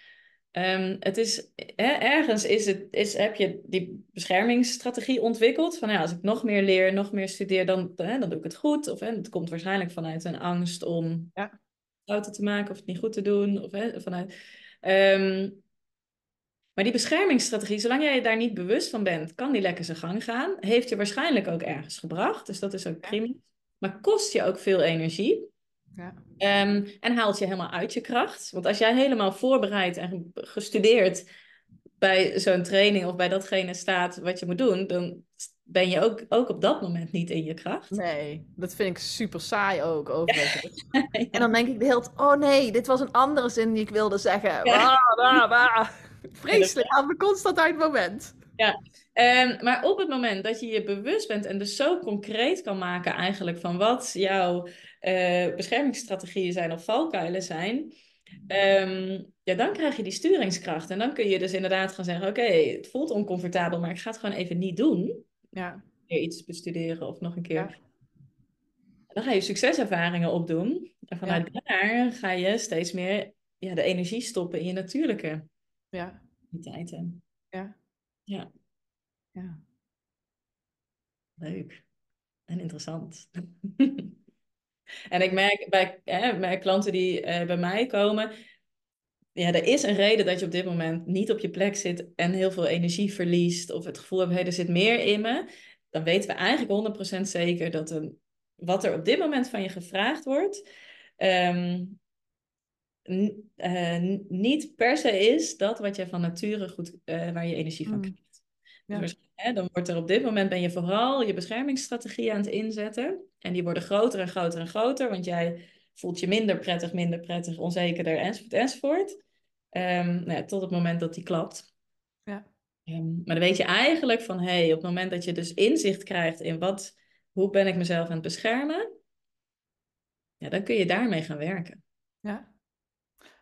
Um, het is, hè, ergens is het, is, heb je die beschermingsstrategie ontwikkeld. Van ja, als ik nog meer leer, nog meer studeer, dan, hè, dan doe ik het goed. Of hè, het komt waarschijnlijk vanuit een angst om ja. fouten te maken of het niet goed te doen. Of, hè, vanuit, um, maar die beschermingsstrategie, zolang jij je daar niet bewust van bent, kan die lekker zijn gang gaan. Heeft je waarschijnlijk ook ergens gebracht. Dus dat is ook prima. Maar kost je ook veel energie. Ja. Um, en haalt je helemaal uit je kracht. Want als jij helemaal voorbereid en gestudeerd bij zo'n training of bij datgene staat wat je moet doen, dan ben je ook, ook op dat moment niet in je kracht. Nee, dat vind ik super saai ook overigens. [laughs] ja. En dan denk ik de hele tijd, oh nee, dit was een andere zin die ik wilde zeggen. Ja. Bah, bah, bah. Vreselijk, haal me constant uit het moment. Ja, um, maar op het moment dat je je bewust bent en dus zo concreet kan maken eigenlijk van wat jouw uh, beschermingsstrategieën zijn of valkuilen zijn, um, ja, dan krijg je die sturingskracht. En dan kun je dus inderdaad gaan zeggen, oké, okay, het voelt oncomfortabel, maar ik ga het gewoon even niet doen. Ja. Weer iets bestuderen of nog een keer. Ja. Dan ga je succeservaringen opdoen. En vanuit ja. daar ga je steeds meer ja, de energie stoppen in je natuurlijke ja. activiteiten. Ja. Ja. Ja. Leuk. En interessant. [laughs] en ik merk bij hè, mijn klanten die uh, bij mij komen, ja, er is een reden dat je op dit moment niet op je plek zit en heel veel energie verliest of het gevoel hebt, hey, er zit meer in me. Dan weten we eigenlijk 100% zeker dat een, wat er op dit moment van je gevraagd wordt, um, uh, niet per se is dat wat je van nature goed, uh, waar je energie van krijgt. Ja. Dus, hè, dan wordt er op dit moment ben je vooral je beschermingsstrategie aan het inzetten. En die worden groter en groter en groter, want jij voelt je minder prettig, minder prettig, onzekerder enzovoort enzovoort. Um, nou ja, tot het moment dat die klapt. Ja. Um, maar dan weet je eigenlijk van, hé, hey, op het moment dat je dus inzicht krijgt in wat, hoe ben ik mezelf aan het beschermen, ja, dan kun je daarmee gaan werken. Ja.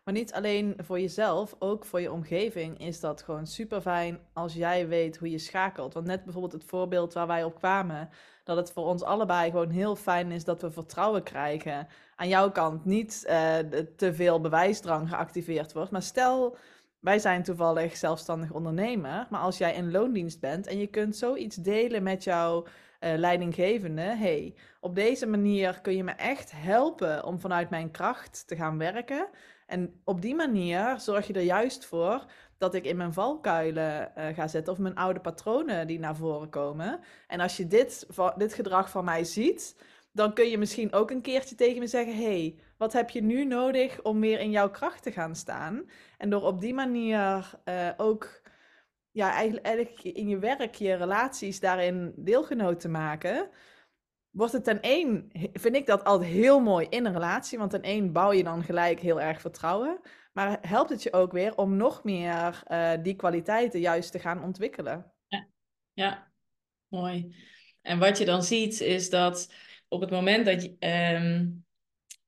Maar niet alleen voor jezelf, ook voor je omgeving is dat gewoon super fijn als jij weet hoe je schakelt. Want net bijvoorbeeld het voorbeeld waar wij op kwamen, dat het voor ons allebei gewoon heel fijn is dat we vertrouwen krijgen. Aan jouw kant niet uh, te veel bewijsdrang geactiveerd wordt. Maar stel, wij zijn toevallig zelfstandig ondernemer, maar als jij in loondienst bent en je kunt zoiets delen met jouw uh, leidinggevende, hey, op deze manier kun je me echt helpen om vanuit mijn kracht te gaan werken. En op die manier zorg je er juist voor dat ik in mijn valkuilen uh, ga zitten of mijn oude patronen die naar voren komen. En als je dit, dit gedrag van mij ziet, dan kun je misschien ook een keertje tegen me zeggen: hey, wat heb je nu nodig om weer in jouw kracht te gaan staan? En door op die manier uh, ook ja, eigenlijk in je werk, je relaties daarin deelgenoot te maken, wordt het ten één, vind ik dat altijd heel mooi in een relatie, want ten één bouw je dan gelijk heel erg vertrouwen. Maar helpt het je ook weer om nog meer uh, die kwaliteiten juist te gaan ontwikkelen? Ja. ja, mooi. En wat je dan ziet is dat op het moment dat je, um,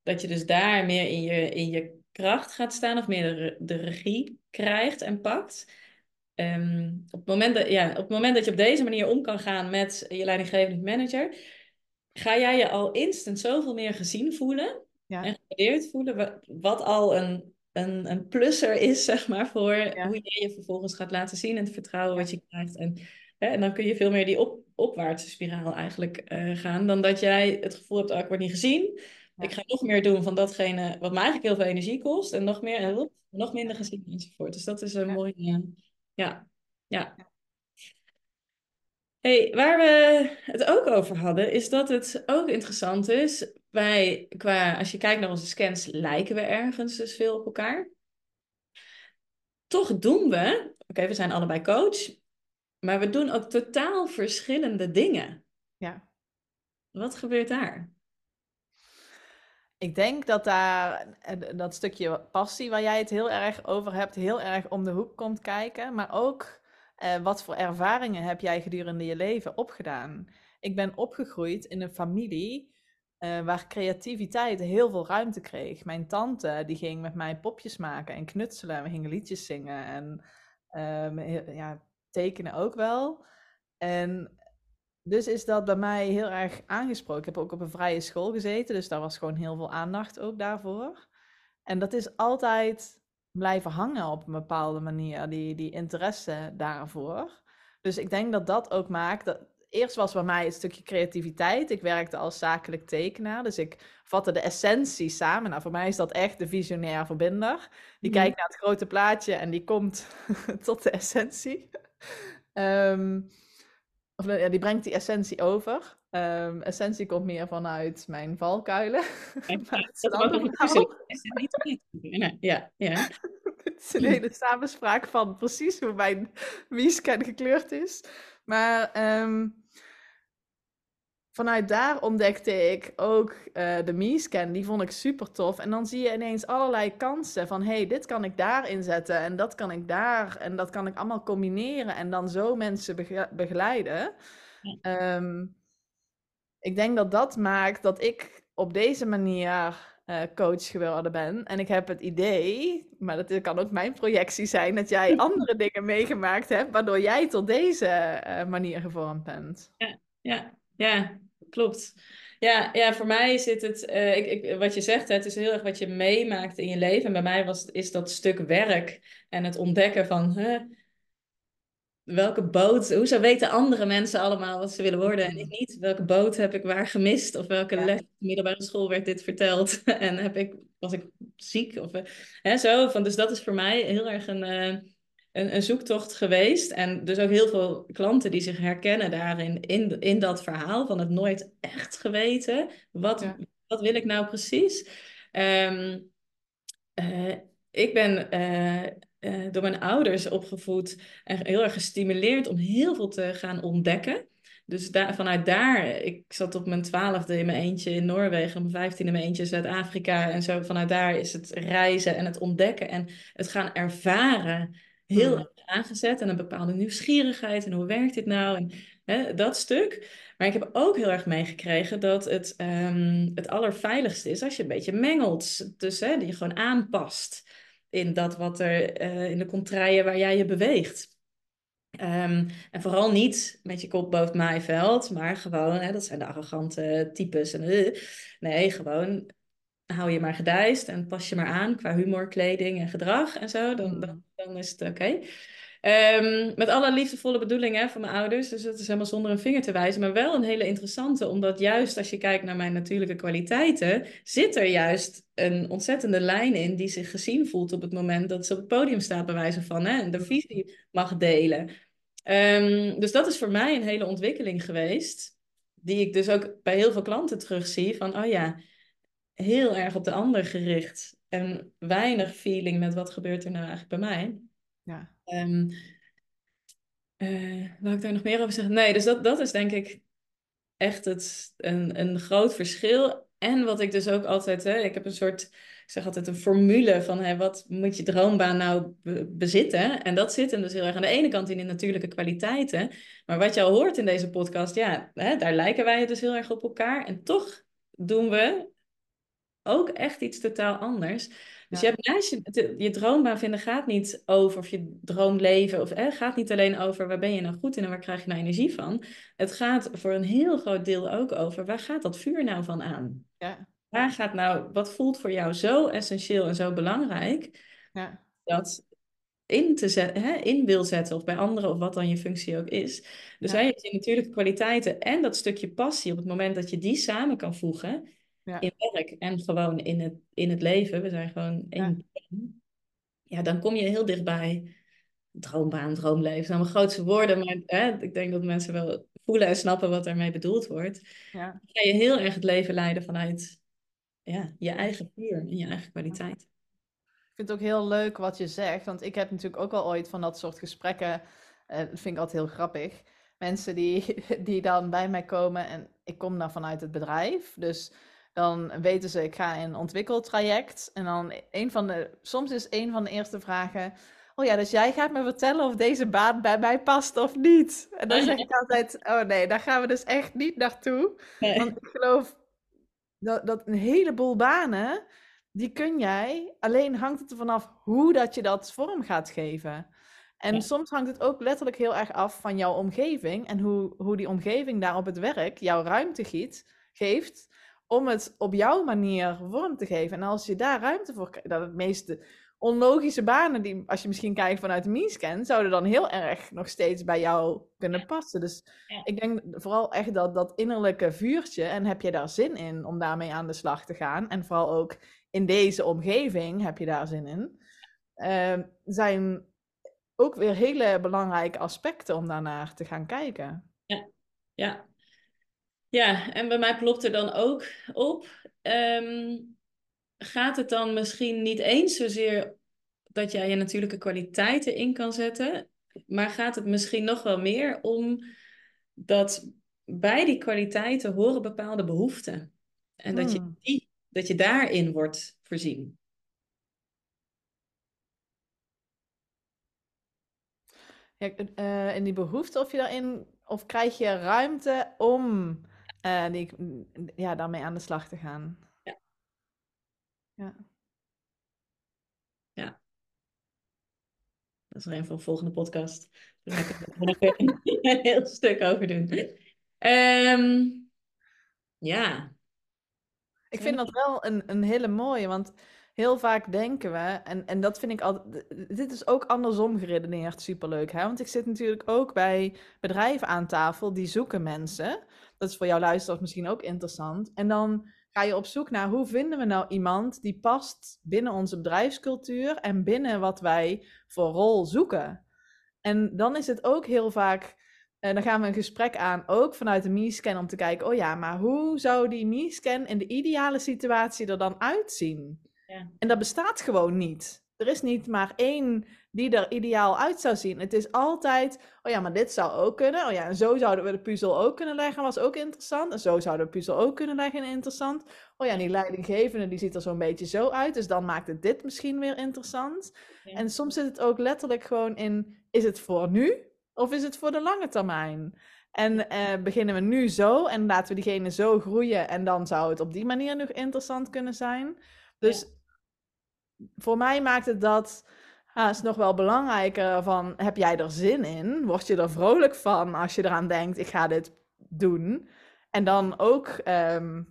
dat je dus daar meer in je, in je kracht gaat staan of meer de, regie krijgt en pakt. Um, op, het moment dat, ja, op het moment dat je op deze manier om kan gaan met je leidinggevende manager, ga jij je al instant zoveel meer gezien voelen ja. en gewaardeerd voelen, wat, al een een, een plusser is, zeg maar, voor hoe je je vervolgens gaat laten zien en het vertrouwen wat je krijgt. En, hè, en dan kun je veel meer die op, opwaartse spiraal eigenlijk uh, gaan, dan dat jij het gevoel hebt, oh, ik word niet gezien. Ik ga nog meer doen van datgene wat me eigenlijk heel veel energie kost en nog meer en nog minder gezien enzovoort. Dus dat is een mooie, uh, ja, ja. Hey, waar we het ook over hadden, is dat het ook interessant is. Wij, qua, als je kijkt naar onze scans, lijken we ergens dus veel op elkaar. Toch doen we, oké, we zijn allebei coach, maar we doen ook totaal verschillende dingen. Ja. Wat gebeurt daar? Ik denk dat daar dat stukje passie waar jij het heel erg over hebt, heel erg om de hoek komt kijken. Maar ook uh, wat voor ervaringen heb jij gedurende je leven opgedaan? Ik ben opgegroeid in een familie uh, waar creativiteit heel veel ruimte kreeg. Mijn tante die ging met mij popjes maken en knutselen. We gingen liedjes zingen en uh, ja, tekenen ook wel. En dus is dat bij mij heel erg aangesproken. Ik heb ook op een vrije school gezeten, dus daar was gewoon heel veel aandacht ook daarvoor. En dat is altijd blijven hangen op een bepaalde manier, die, die interesse daarvoor. Dus ik denk dat dat ook maakt. Dat, eerst was bij mij het stukje creativiteit. Ik werkte als zakelijk tekenaar, dus ik vatte de essentie samen. Nou, voor mij is dat echt de visionair verbinder. Die mhm. kijkt naar het grote plaatje en die komt [laughs] tot de essentie. Um, of ja, die brengt die essentie over. Um, essentie komt meer vanuit mijn valkuilen. Ja, [laughs] ja, ja. [laughs] Het is een hele samenspraak van precies hoe mijn wiescan gekleurd is. Maar um, vanuit daar ontdekte ik ook uh, de Me-scan. Die vond ik super tof. En dan zie je ineens allerlei kansen van... hey, dit kan ik daar inzetten en dat kan ik daar. En dat kan ik allemaal combineren en dan zo mensen begeleiden. Um, ik denk dat dat maakt dat ik op deze manier uh, coach geworden ben. En ik heb het idee, maar dat kan ook mijn projectie zijn... dat jij [laughs] andere dingen meegemaakt hebt... waardoor jij tot deze uh, manier gevormd bent. Ja, ja, ja klopt. Ja, ja, voor mij zit het, uh, ik, ik, wat je zegt, het is heel erg wat je meemaakt in je leven. En bij mij was, is dat stuk werk en het ontdekken van welke boot, hoezo weten andere mensen allemaal wat ze willen worden en ik niet? Welke boot heb ik waar gemist? Of welke les op de middelbare school werd dit verteld? [laughs] en heb ik, was ik ziek? Of, uh, hè, zo, van, dus dat is voor mij heel erg een... Uh, een, een, zoektocht geweest. En dus ook heel veel klanten die zich herkennen daarin, in, in dat verhaal van het nooit echt geweten. Wat, wat wil ik nou precies? Um, uh, ik ben uh, door mijn ouders opgevoed en heel erg gestimuleerd om heel veel te gaan ontdekken. Dus daar, vanuit daar, ik zat op mijn twaalfde in mijn eentje in Noorwegen, op mijn vijftiende in mijn eentje in Zuid-Afrika. En zo vanuit daar is het reizen en het ontdekken en het gaan ervaren heel hmm. erg aangezet. En een bepaalde nieuwsgierigheid en hoe werkt dit nou en hè, dat stuk. Maar ik heb ook heel erg meegekregen dat het um, het allerveiligste is als je een beetje mengelt. Dus hè, die je gewoon aanpast in dat wat er uh, in de contraien waar jij je beweegt. Um, en vooral niet met je kop boven maaiveld, maar gewoon, hè, dat zijn de arrogante types. En, uh, nee, gewoon hou je maar gedijst en pas je maar aan qua humor, kleding en gedrag en zo. Dan, dan, dan is het oké. Um, met alle liefdevolle bedoelingen van mijn ouders. Dus dat is helemaal zonder een vinger te wijzen. Maar wel een hele interessante. Omdat juist als je kijkt naar mijn natuurlijke kwaliteiten. Zit er juist een ontzettende lijn in die zich gezien voelt op het moment dat ze op het podium staat. Bij wijze van. Hè, en de visie mag delen. Um, dus dat is voor mij een hele ontwikkeling geweest. Die ik dus ook bij heel veel klanten terugzie. Van oh ja, heel erg op de ander gericht. En weinig feeling met wat gebeurt er nou eigenlijk bij mij. Ja. Um, ik daar nog meer over zeggen? Nee, dus dat, dat is denk ik echt het, een, een groot verschil. En wat ik dus ook altijd, hè, ik heb een soort, ik zeg altijd een formule van hè, wat moet je droombaan nou bezitten? En dat zit hem dus heel erg aan de ene kant in de natuurlijke kwaliteiten. Maar wat je al hoort in deze podcast, ja, hè, daar lijken wij het dus heel erg op elkaar. En toch doen we ook echt iets totaal anders. Dus je hebt naast je, je droombaan vinden gaat niet over of je droomleven of eh, gaat niet alleen over waar ben je nou goed in en waar krijg je nou energie van. Het gaat voor een heel groot deel ook over waar gaat dat vuur nou van aan? Ja. Waar gaat nou, wat voelt voor jou zo essentieel en zo belangrijk? Ja. dat in, te zetten, hè, in wil zetten, of bij anderen, of wat dan je functie ook is. Dus Ja. hebben die natuurlijke kwaliteiten en dat stukje passie op het moment dat je die samen kan voegen Ja. in werk en gewoon in het, in het leven. We zijn gewoon één. Ja. dan kom je heel dichtbij droombaan, droomleven. Zijn mijn grootste woorden, maar hè, ik denk dat mensen wel voelen en snappen wat daarmee bedoeld wordt. Ja. Dan ga je heel erg het leven leiden vanuit ja, je eigen vuur en je eigen kwaliteit. Ik vind het ook heel leuk wat je zegt, want ik heb natuurlijk ook al ooit van dat soort gesprekken. eh, dat vind ik altijd heel grappig. Mensen die, [laughs] die dan bij mij komen en ik kom dan vanuit het bedrijf. Dus dan weten ze, ik ga in een ontwikkeltraject. En dan een van de, soms is een van de eerste vragen. Oh ja, dus jij gaat me vertellen of deze baan bij mij past of niet. En dan zeg ik altijd, oh nee, daar gaan we dus echt niet naartoe. Nee. Want ik geloof dat, dat een heleboel banen, die kun jij, alleen hangt het ervan af hoe dat je dat vorm gaat geven. En Ja. soms hangt het ook letterlijk heel erg af van jouw omgeving en hoe, hoe die omgeving daar op het werk jouw ruimte giet, geeft om het op jouw manier vorm te geven. En als je daar ruimte voor krijgt, dat het meeste onlogische banen, die als je misschien kijkt vanuit de meescan, zouden dan heel erg nog steeds bij jou kunnen passen. Dus Ja. ik denk vooral echt dat dat innerlijke vuurtje, en heb je daar zin in om daarmee aan de slag te gaan, en vooral ook in deze omgeving heb je daar zin in, ehm, zijn ook weer hele belangrijke aspecten om daarnaar te gaan kijken. Ja. Ja, en bij mij klopt er dan ook op. ehm, gaat het dan misschien niet eens zozeer dat jij je natuurlijke kwaliteiten in kan zetten, maar gaat het misschien nog wel meer om dat bij die kwaliteiten horen bepaalde behoeften. En dat je, Hmm. die, dat je daarin wordt voorzien. Ja, eh, in die behoefte of je daarin, of krijg je ruimte om eh, die, ja, daarmee aan de slag te gaan? Ja. Ja. Dat is er een voor een volgende podcast. Daar we er [laughs] nog een heel stuk over doen. Ehm, ja, Ik vind dat wel een, een hele mooie, want heel vaak denken we, en, en dat vind ik altijd, dit is ook andersom geredeneerd superleuk, hè? Want ik zit natuurlijk ook bij bedrijven aan tafel, die zoeken mensen. Dat is voor jouw luisteraars misschien ook interessant. En dan ga je op zoek naar hoe vinden we nou iemand die past binnen onze bedrijfscultuur en binnen wat wij voor rol zoeken. En dan is het ook heel vaak en dan gaan we een gesprek aan, ook vanuit de ME-scan, om te kijken, oh ja, maar hoe zou die ME-scan in de ideale situatie er dan uitzien? Ja. En dat bestaat gewoon niet. Er is niet maar één die er ideaal uit zou zien. Het is altijd, oh ja, maar dit zou ook kunnen. Oh ja, en zo zouden we de puzzel ook kunnen leggen, was ook interessant. En zo zouden we de puzzel ook kunnen leggen, interessant. Oh ja, en die leidinggevende, die ziet er zo'n beetje zo uit. Dus dan maakt het dit misschien weer interessant. Ja. En soms zit het ook letterlijk gewoon in, is het voor nu? Of is het voor de lange termijn? En eh, beginnen we nu zo en laten we diegene zo groeien en dan zou het op die manier nog interessant kunnen zijn. Dus voor mij maakt het dat haast nog wel belangrijker van, heb jij er zin in? Word je er vrolijk van als je eraan denkt, ik ga dit doen? En dan ook, ehm,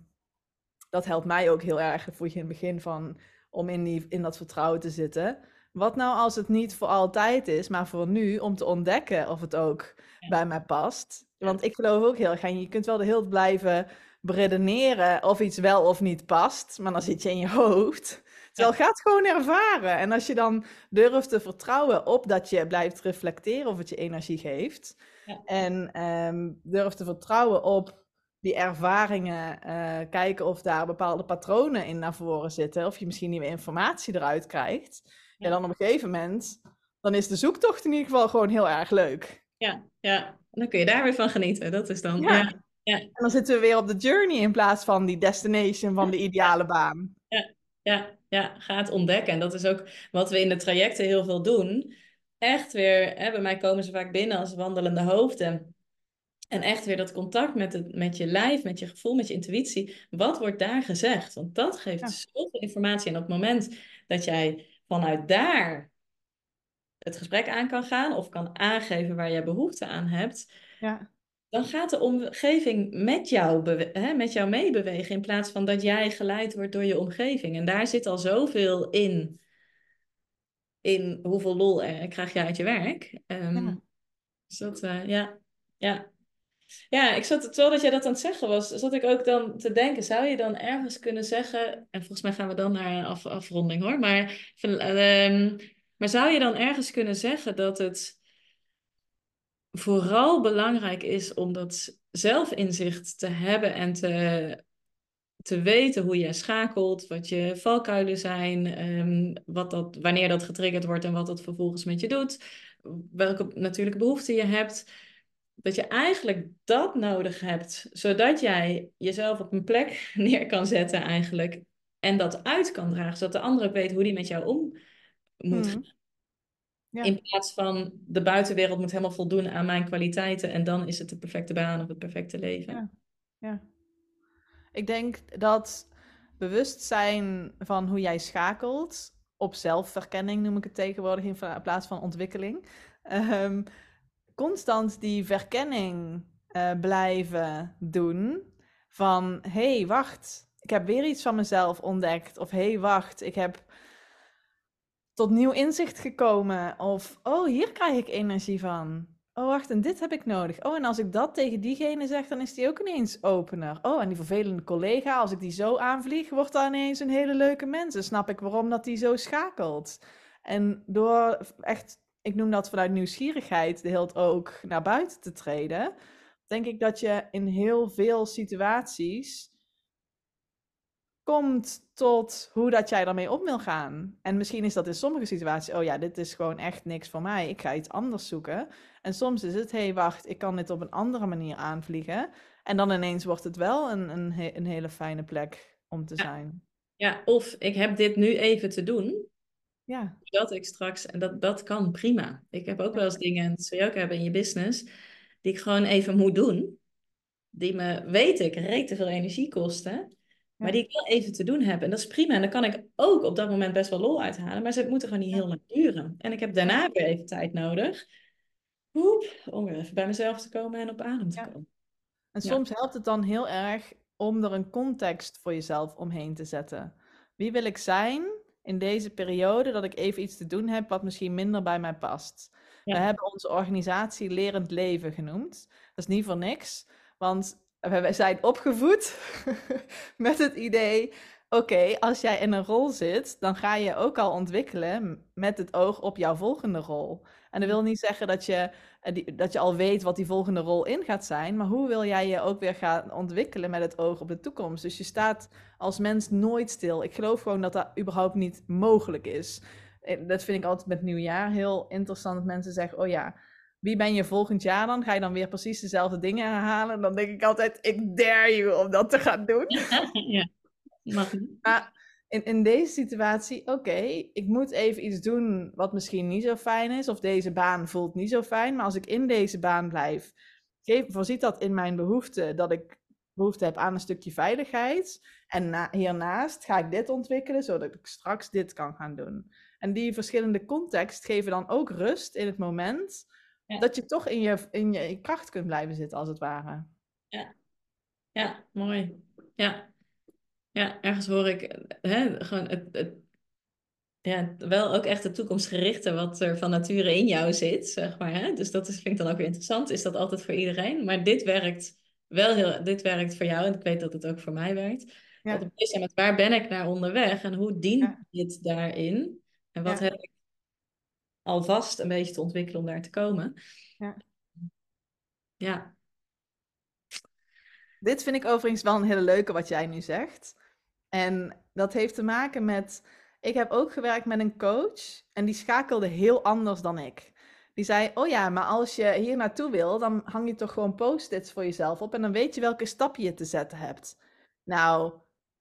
dat helpt mij ook heel erg, dat voel je in het begin van, om in, die, in dat vertrouwen te zitten. Wat nou als het niet voor altijd is, maar voor nu, om te ontdekken of het ook Ja. bij mij past? Want ik geloof ook heel erg, en je kunt wel de hele tijd blijven beredeneren of iets wel of niet past, maar dan zit je in je hoofd. Terwijl ga het gewoon ervaren. En als je dan durft te vertrouwen op dat je blijft reflecteren of het je energie geeft. Ja. En ehm durft te vertrouwen op die ervaringen, eh, kijken of daar bepaalde patronen in naar voren zitten. Of je misschien nieuwe informatie eruit krijgt. Ja. Ja. dan op een gegeven moment, dan is de zoektocht in ieder geval gewoon heel erg leuk. ja, ja. En dan kun je daar weer van genieten. Dat is dan. Ja. Ja, En dan zitten we weer op de journey in plaats van die destination van de ideale baan. ja, ja, ga het ontdekken. En dat is ook wat we in de trajecten heel veel doen. Echt weer, hè, bij mij komen ze vaak binnen als wandelende hoofden. En echt weer dat contact met, het, met je lijf, met je gevoel, met je intuïtie. Wat wordt daar gezegd? Want dat geeft Ja. zoveel informatie. En op het moment dat jij vanuit daar het gesprek aan kan gaan of kan aangeven waar jij behoefte aan hebt, Ja, dan gaat de omgeving met jou, hè, met jou meebewegen in plaats van dat jij geleid wordt door je omgeving. En daar zit al zoveel in. in hoeveel lol krijg je uit je werk. Um, Ja. Dus dat, eh, ja, ja. Ja, ik zat, terwijl dat jij dat aan het zeggen was, zat ik ook dan te denken, zou je dan ergens kunnen zeggen, en volgens mij gaan we dan naar een af, afronding hoor, maar, ehm, maar zou je dan ergens kunnen zeggen dat het vooral belangrijk is om dat zelfinzicht te hebben en te, te weten hoe je schakelt, wat je valkuilen zijn, ehm, wat dat, wanneer dat getriggerd wordt en wat dat vervolgens met je doet, welke natuurlijke behoeften je hebt. Dat je eigenlijk dat nodig hebt, zodat jij jezelf op een plek [laughs] neer kan zetten eigenlijk. En dat uit kan dragen, zodat de ander ook weet hoe die met jou om moet Mhm. gaan. Ja. In plaats van de buitenwereld moet helemaal voldoen aan mijn kwaliteiten en dan is het de perfecte baan of het perfecte leven. Ja. Ja. Ik denk dat bewustzijn van hoe jij schakelt, op zelfverkenning noem ik het tegenwoordig in pla- plaats van ontwikkeling, ehm, constant die verkenning eh, blijven doen van hé, hey, wacht, ik heb weer iets van mezelf ontdekt. Of hé, hey, wacht, ik heb tot nieuw inzicht gekomen. Of oh, hier krijg ik energie van. Oh, wacht, en dit heb ik nodig. Oh, en als ik dat tegen diegene zeg, dan is die ook ineens opener. Oh, en die vervelende collega, als ik die zo aanvlieg, wordt dat ineens een hele leuke mens. Dan snap ik waarom dat die zo schakelt. En door echt, ik noem dat vanuit nieuwsgierigheid, de hele ook naar buiten te treden, denk ik dat je in heel veel situaties komt tot hoe dat jij daarmee om wil gaan. En misschien is dat in sommige situaties, oh ja, dit is gewoon echt niks voor mij, ik ga iets anders zoeken. En soms is het, hé, hey, wacht, ik kan dit op een andere manier aanvliegen. En dan ineens wordt het wel een, een, een hele fijne plek om te Ja. zijn. Ja, of ik heb dit nu even te doen, Ja, dat ik straks, en dat, dat kan prima. Ik heb ook wel eens dingen, en dat zul je ook hebben in je business, die ik gewoon even moet doen. Die me, weet ik, reet te veel energie kosten. Maar die ik wel even te doen heb. En dat is prima. En dan kan ik ook op dat moment best wel lol uithalen. Maar ze moeten gewoon niet heel lang duren. En ik heb daarna weer even tijd nodig. Woep, om weer even bij mezelf te komen en op adem te komen. En soms helpt het dan heel erg om er een context voor jezelf omheen te zetten. Wie wil ik zijn in deze periode dat ik even iets te doen heb wat misschien minder bij mij past? Ja. We hebben onze organisatie Lerend Leven genoemd. Dat is niet voor niks, want we zijn opgevoed [laughs] met het idee. Oké, als jij in een rol zit, dan ga je ook al ontwikkelen met het oog op jouw volgende rol. En dat wil niet zeggen dat je eh, dat je al weet wat die volgende rol in gaat zijn. Maar hoe wil jij je ook weer gaan ontwikkelen met het oog op de toekomst? Dus je staat als mens nooit stil. Ik geloof gewoon dat dat überhaupt niet mogelijk is. Dat vind ik altijd met nieuwjaar heel interessant. Dat mensen zeggen, oh ja, wie ben je volgend jaar dan? Ga je dan weer precies dezelfde dingen herhalen? Dan denk ik altijd, ik dare you om dat te gaan doen. [laughs] ja, mag. Maar in, in deze situatie, oké, ik moet even iets doen wat misschien niet zo fijn is, of deze baan voelt niet zo fijn, maar als ik in deze baan blijf, geef, voorziet dat in mijn behoefte dat ik behoefte heb aan een stukje veiligheid. En na, hiernaast ga ik dit ontwikkelen, zodat ik straks dit kan gaan doen. En die verschillende context geven dan ook rust in het moment Ja. dat je toch in je, in je kracht kunt blijven zitten, als het ware. Ja, mooi. Ja. Ja, ergens hoor ik eh, hè, gewoon het, het, ja, wel ook echt het toekomstgerichte wat er van nature in jou zit, zeg maar. Hè? Dus dat is, vind ik dan ook weer interessant. Is dat altijd voor iedereen? Maar dit werkt wel heel, dit werkt voor jou en ik weet dat het ook voor mij werkt. Ja. Dat bezig ben met waar ben ik naar onderweg en hoe dient Ja. dit daarin? En wat Ja. heb ik alvast een beetje te ontwikkelen om daar te komen? Ja. Ja, Dit vind ik overigens wel een hele leuke wat jij nu zegt. En dat heeft te maken met. Ik heb ook gewerkt met een coach en die schakelde heel anders dan ik. Die zei: Oh ja, maar als je hier naartoe wil, dan hang je toch gewoon post-its voor jezelf op en dan weet je welke stap je te zetten hebt. Nou,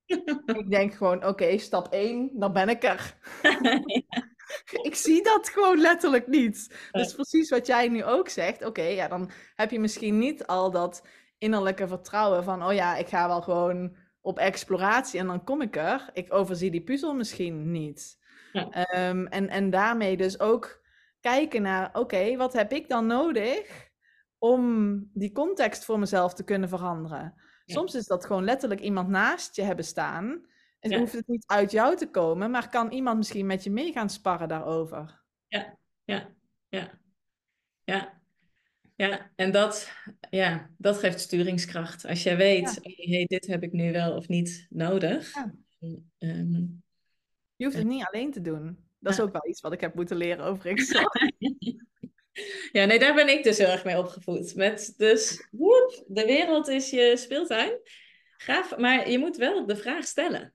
[laughs] ik denk gewoon: Oké, stap 1, dan ben ik er. [laughs] [laughs] Ik zie dat gewoon letterlijk niet. Dus precies wat jij nu ook zegt. Oké, ja, dan heb je misschien niet al dat innerlijke vertrouwen van, oh ja, ik ga wel gewoon op exploratie en dan kom ik er. Ik overzie die puzzel misschien niet. Ja. Ehm, en, en daarmee dus ook kijken naar, oké, wat heb ik dan nodig om die context voor mezelf te kunnen veranderen? Ja. Soms is dat gewoon letterlijk iemand naast je hebben staan En Ja. hoeft het niet uit jou te komen, maar kan iemand misschien met je mee gaan sparren daarover? Ja, ja, ja, ja. Ja, en dat, ja, dat geeft sturingskracht. Als jij weet, Ja. hey, dit heb ik nu wel of niet nodig. Ja. Ehm, Je hoeft het niet alleen te doen. Dat is ook wel iets wat ik heb moeten leren overigens. [laughs] Ja, nee, daar ben ik dus heel erg mee opgevoed. Met dus, woep, de wereld is je speeltuin. Gaaf, maar je moet wel de vraag stellen.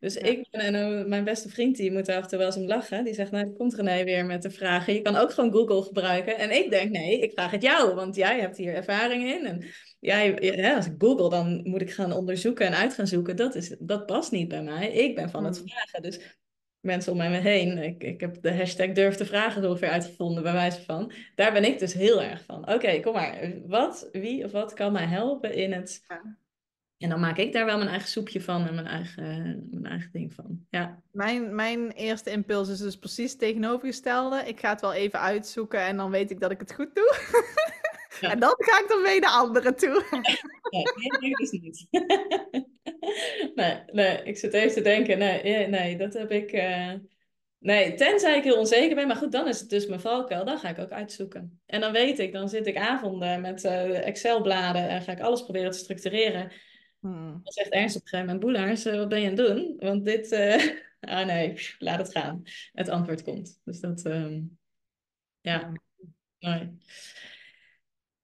Dus Ja. ik ben, en mijn beste vriend, die moet af en toe wel eens om lachen. Die zegt, nou, komt René weer met de vragen. Je kan ook gewoon Google gebruiken. En ik denk, nee, ik vraag het jou, want jij hebt hier ervaring in. En jij, ja, als ik Google, dan moet ik gaan onderzoeken en uit gaan zoeken. Dat, is, dat past niet bij mij. Ik ben van het Hmm. vragen. Dus mensen om mij heen, ik, ik heb de hashtag durf te vragen zo ongeveer uitgevonden, bij wijze van. Daar ben ik dus heel erg van. Oké, kom maar. Wat, wie of wat kan mij helpen in het... Ja. En dan maak ik daar wel mijn eigen soepje van en mijn eigen, mijn eigen ding van. Ja, Mijn, mijn eerste impuls is dus precies het tegenovergestelde. Ik ga het wel even uitzoeken en dan weet ik dat ik het goed doe. [laughs] Ja. En dan ga ik dan weer naar anderen toe. [laughs] nee, nee, dus niet. [laughs] nee, nee, ik zit even te denken. Nee, nee dat heb ik... eh, Nee, tenzij ik heel onzeker ben. Maar goed, dan is het dus mijn valkuil. Dan ga ik ook uitzoeken. En dan weet ik, dan zit ik avonden met eh, Excel-bladen en ga ik alles proberen te structureren. Hmm. Dan zegt Ernst op een gegeven moment, Boelaars, eh, wat ben je aan het doen? Want dit, eh, [laughs] ah nee, pff, laat het gaan. Het antwoord komt. Dus dat, ehm, ja, mooi.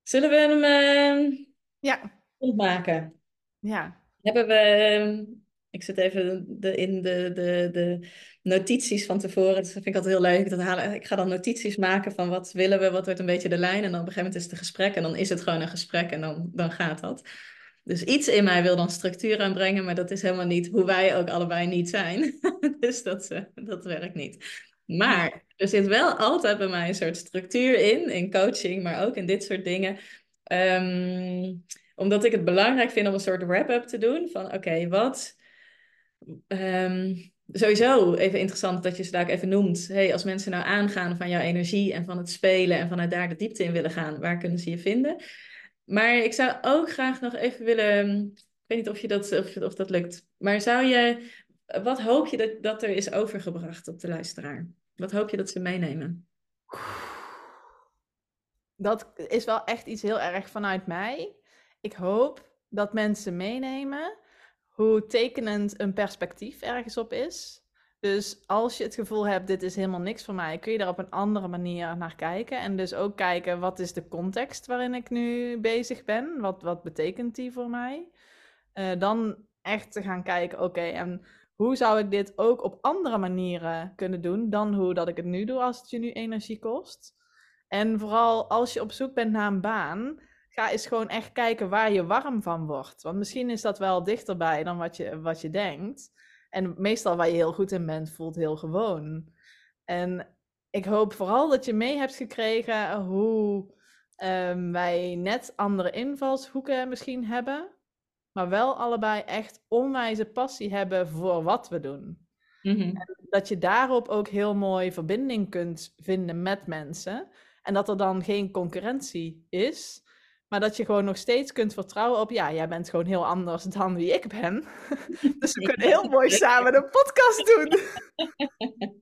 Zullen we hem eh, Ja, opmaken? ja. Hebben we, ehm, ik zit even de, in de, de, de notities van tevoren. Dat vind ik altijd heel leuk. Dat halen, ik ga dan notities maken van wat willen we, wat wordt een beetje de lijn. En dan op een gegeven moment is het een gesprek en dan is het gewoon een gesprek en dan, dan gaat dat. Dus iets in mij wil dan structuur aanbrengen, maar dat is helemaal niet hoe wij ook allebei niet zijn. [laughs] dus dat, eh, dat werkt niet. Maar er zit wel altijd bij mij een soort structuur in, in coaching, maar ook in dit soort dingen. Ehm, omdat ik het belangrijk vind om een soort wrap-up te doen van oké, wat... ehm, sowieso even interessant dat je ze daar even noemt. Hey, als mensen nou aangaan van jouw energie en van het spelen en vanuit daar de diepte in willen gaan, waar kunnen ze je vinden? Maar ik zou ook graag nog even willen. Ik weet niet of, je dat, of, of dat lukt. Maar zou je. Wat hoop je dat, dat er is overgebracht op de luisteraar? Wat hoop je dat ze meenemen? Dat is wel echt iets heel erg vanuit mij. Ik hoop dat mensen meenemen hoe tekenend een perspectief ergens op is. Dus als je het gevoel hebt, dit is helemaal niks voor mij, kun je daar op een andere manier naar kijken. En dus ook kijken, wat is de context waarin ik nu bezig ben? Wat, wat betekent die voor mij? Eh, dan echt te gaan kijken, oké, en hoe zou ik dit ook op andere manieren kunnen doen dan hoe dat ik het nu doe als het je nu energie kost? En vooral als je op zoek bent naar een baan, ga eens gewoon echt kijken waar je warm van wordt. Want misschien is dat wel dichterbij dan wat je, wat je denkt. En meestal waar je heel goed in bent, voelt heel gewoon. En ik hoop vooral dat je mee hebt gekregen hoe ehm, wij net andere invalshoeken misschien hebben. Maar wel allebei echt onwijze passie hebben voor wat we doen. Mhm. Dat je daarop ook heel mooi verbinding kunt vinden met mensen. En dat er dan geen concurrentie is. Maar dat je gewoon nog steeds kunt vertrouwen op, ja, jij bent gewoon heel anders dan wie ik ben. [laughs] dus we kunnen heel mooi samen een podcast doen. [laughs]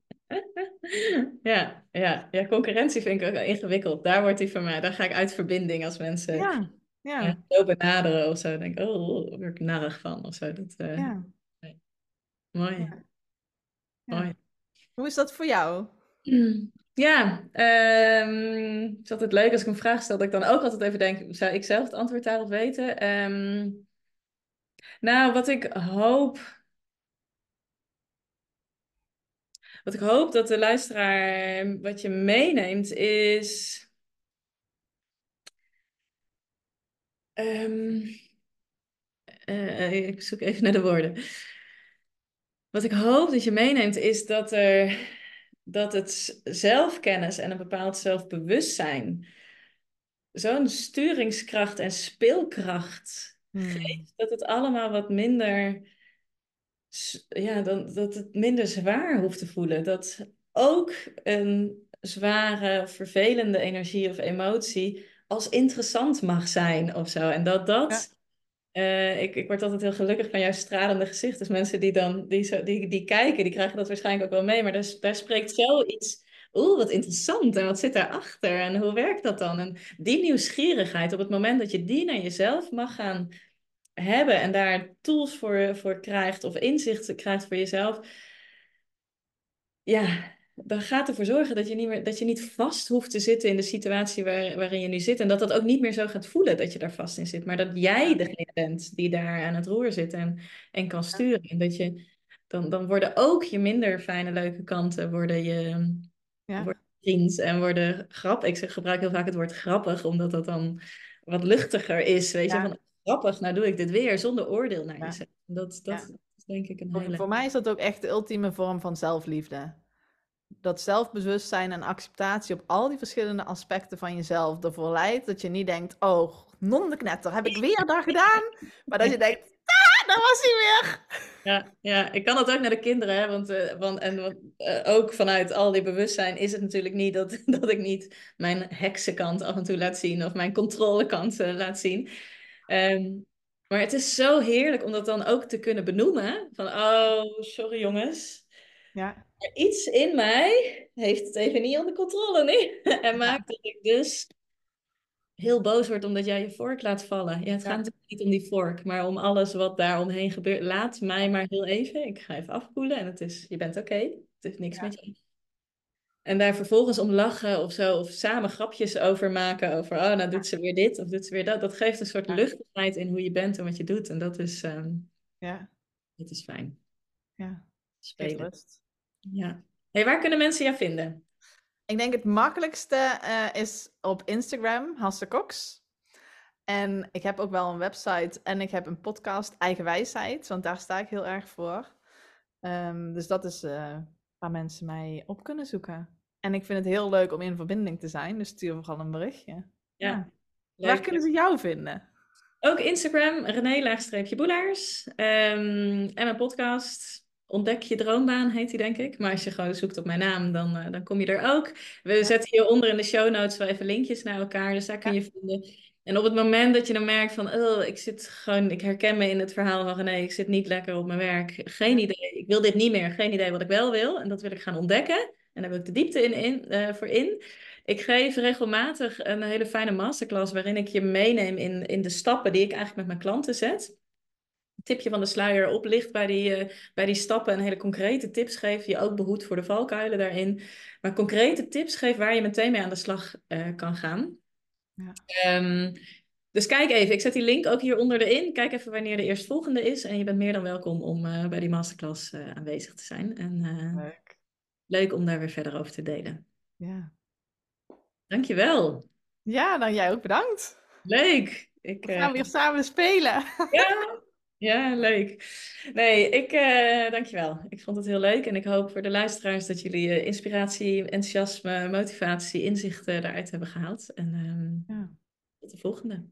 Ja, ja, ja, concurrentie vind ik ook wel ingewikkeld. Daar wordt die voor mij. Daar ga ik uit verbinding als mensen Ja, ja, ja, zo benaderen of zo. Denk ik, oh, daar word ik narig van of zo. Dat, eh, ja. Mooi, mooi. Hoe is dat voor jou? [clears throat] Ja, ehm, het is altijd leuk als ik een vraag stel, dat ik dan ook altijd even denk, zou ik zelf het antwoord daarop weten? Ehm, nou, wat ik hoop. Wat ik hoop dat de luisteraar wat je meeneemt is. ehm, eh, ik zoek even naar de woorden. Wat ik hoop dat je meeneemt is dat er dat het zelfkennis en een bepaald zelfbewustzijn zo'n sturingskracht en speelkracht geeft dat het allemaal wat minder ja, dan, dat het minder zwaar hoeft te voelen. Dat ook een zware, vervelende energie of emotie als interessant mag zijn of zo. En dat dat Uh, ik, ik word altijd heel gelukkig van jouw stralende gezicht. Dus mensen die dan die, zo, die, die kijken, die krijgen dat waarschijnlijk ook wel mee. Maar daar, daar spreekt zoiets. Oeh, wat interessant. En wat zit daarachter? En hoe werkt dat dan? En die nieuwsgierigheid, op het moment dat je die naar jezelf mag gaan hebben en daar tools voor, voor krijgt of inzichten krijgt voor jezelf. Ja, dan gaat ervoor zorgen dat je, niet meer, dat je niet vast hoeft te zitten in de situatie waar, waarin je nu zit. En dat dat ook niet meer zo gaat voelen dat je daar vast in zit. Maar dat jij degene bent die daar aan het roer zit en, en kan sturen. En dat je, dan, dan worden ook je minder fijne, leuke kanten worden je ja. worden vriend en worden grappig. Ik zeg, gebruik heel vaak het woord grappig, omdat dat dan wat luchtiger is. Weet je, van grappig, nou doe ik dit weer zonder oordeel naar jezelf. Dat, dat is denk ik een hele... Voor mij is dat ook echt de ultieme vorm van zelfliefde dat zelfbewustzijn en acceptatie op al die verschillende aspecten van jezelf ervoor leidt dat je niet denkt, oh, non de knetter, heb ik weer dat gedaan? Maar dat je denkt, ah, daar was hij weer. Ja, ja, ik kan dat ook naar de kinderen, hè, want, uh, want, en want, uh, ook vanuit al die bewustzijn is het natuurlijk niet dat, [laughs] dat ik niet mijn heksenkant af en toe laat zien of mijn controlekant uh, laat zien. Um, maar het is zo heerlijk om dat dan ook te kunnen benoemen. Van, oh, sorry jongens. Ja iets in mij heeft het even niet onder controle. Nee? [laughs] en maakt dat ik dus heel boos word omdat jij je vork laat vallen. Ja, het gaat natuurlijk niet om die vork, maar om alles wat daar omheen gebeurt. Laat mij maar heel even. Ik ga even afkoelen en het is, je bent oké. Het heeft niks met je. En daar vervolgens om lachen of zo, of samen grapjes over maken. Over, oh, nou doet ze weer dit of doet ze weer dat. Dat geeft een soort luchtigheid in hoe je bent en wat je doet. En dat is, um, ja. dat is fijn. Ja, spelen. Ja. Hey, waar kunnen mensen jou vinden? Ik denk het makkelijkste uh, is op Instagram, Hasse Cox. En ik heb ook wel een website en ik heb een podcast, Eigen Wijsheid, want daar sta ik heel erg voor. Um, dus dat is uh, waar mensen mij op kunnen zoeken. En ik vind het heel leuk om in verbinding te zijn, dus stuur vooral een berichtje. Ja. Waar kunnen ze jou vinden? Ook Instagram, René-Boelaars. Um, en mijn podcast, Ontdek je droombaan heet die, denk ik. Maar als je gewoon zoekt op mijn naam, dan, uh, dan kom je er ook. We zetten hieronder in de show notes wel even linkjes naar elkaar. Dus daar kun je vinden. En op het moment dat je dan merkt van, oh, ik zit gewoon, ik herken me in het verhaal van René, ik zit niet lekker op mijn werk. Geen idee, ik wil dit niet meer. Geen idee wat ik wel wil. En dat wil ik gaan ontdekken. En daar wil ik de diepte in, in, uh, voor in. Ik geef regelmatig een hele fijne masterclass waarin ik je meeneem in, in de stappen die ik eigenlijk met mijn klanten zet tipje van de sluier oplicht bij die, uh, bij die stappen en hele concrete tips geef, je ook behoedt voor de valkuilen daarin. Maar concrete tips geef waar je meteen mee aan de slag uh, kan gaan. Ja. Um, dus kijk even, ik zet die link ook hieronder erin. Kijk even wanneer de eerstvolgende is. En je bent meer dan welkom om uh, bij die masterclass aanwezig te zijn. En leuk. leuk om daar weer verder over te delen. Ja. Dankjewel. Ja, dan jij ook bedankt. Leuk. Ik, We gaan weer samen spelen. Ja, [laughs] ja, leuk. Nee, ik uh, dankjewel. Ik vond het heel leuk en ik hoop voor de luisteraars dat jullie uh, inspiratie, enthousiasme, motivatie, inzichten eruit hebben gehaald. En um, ja. tot de volgende.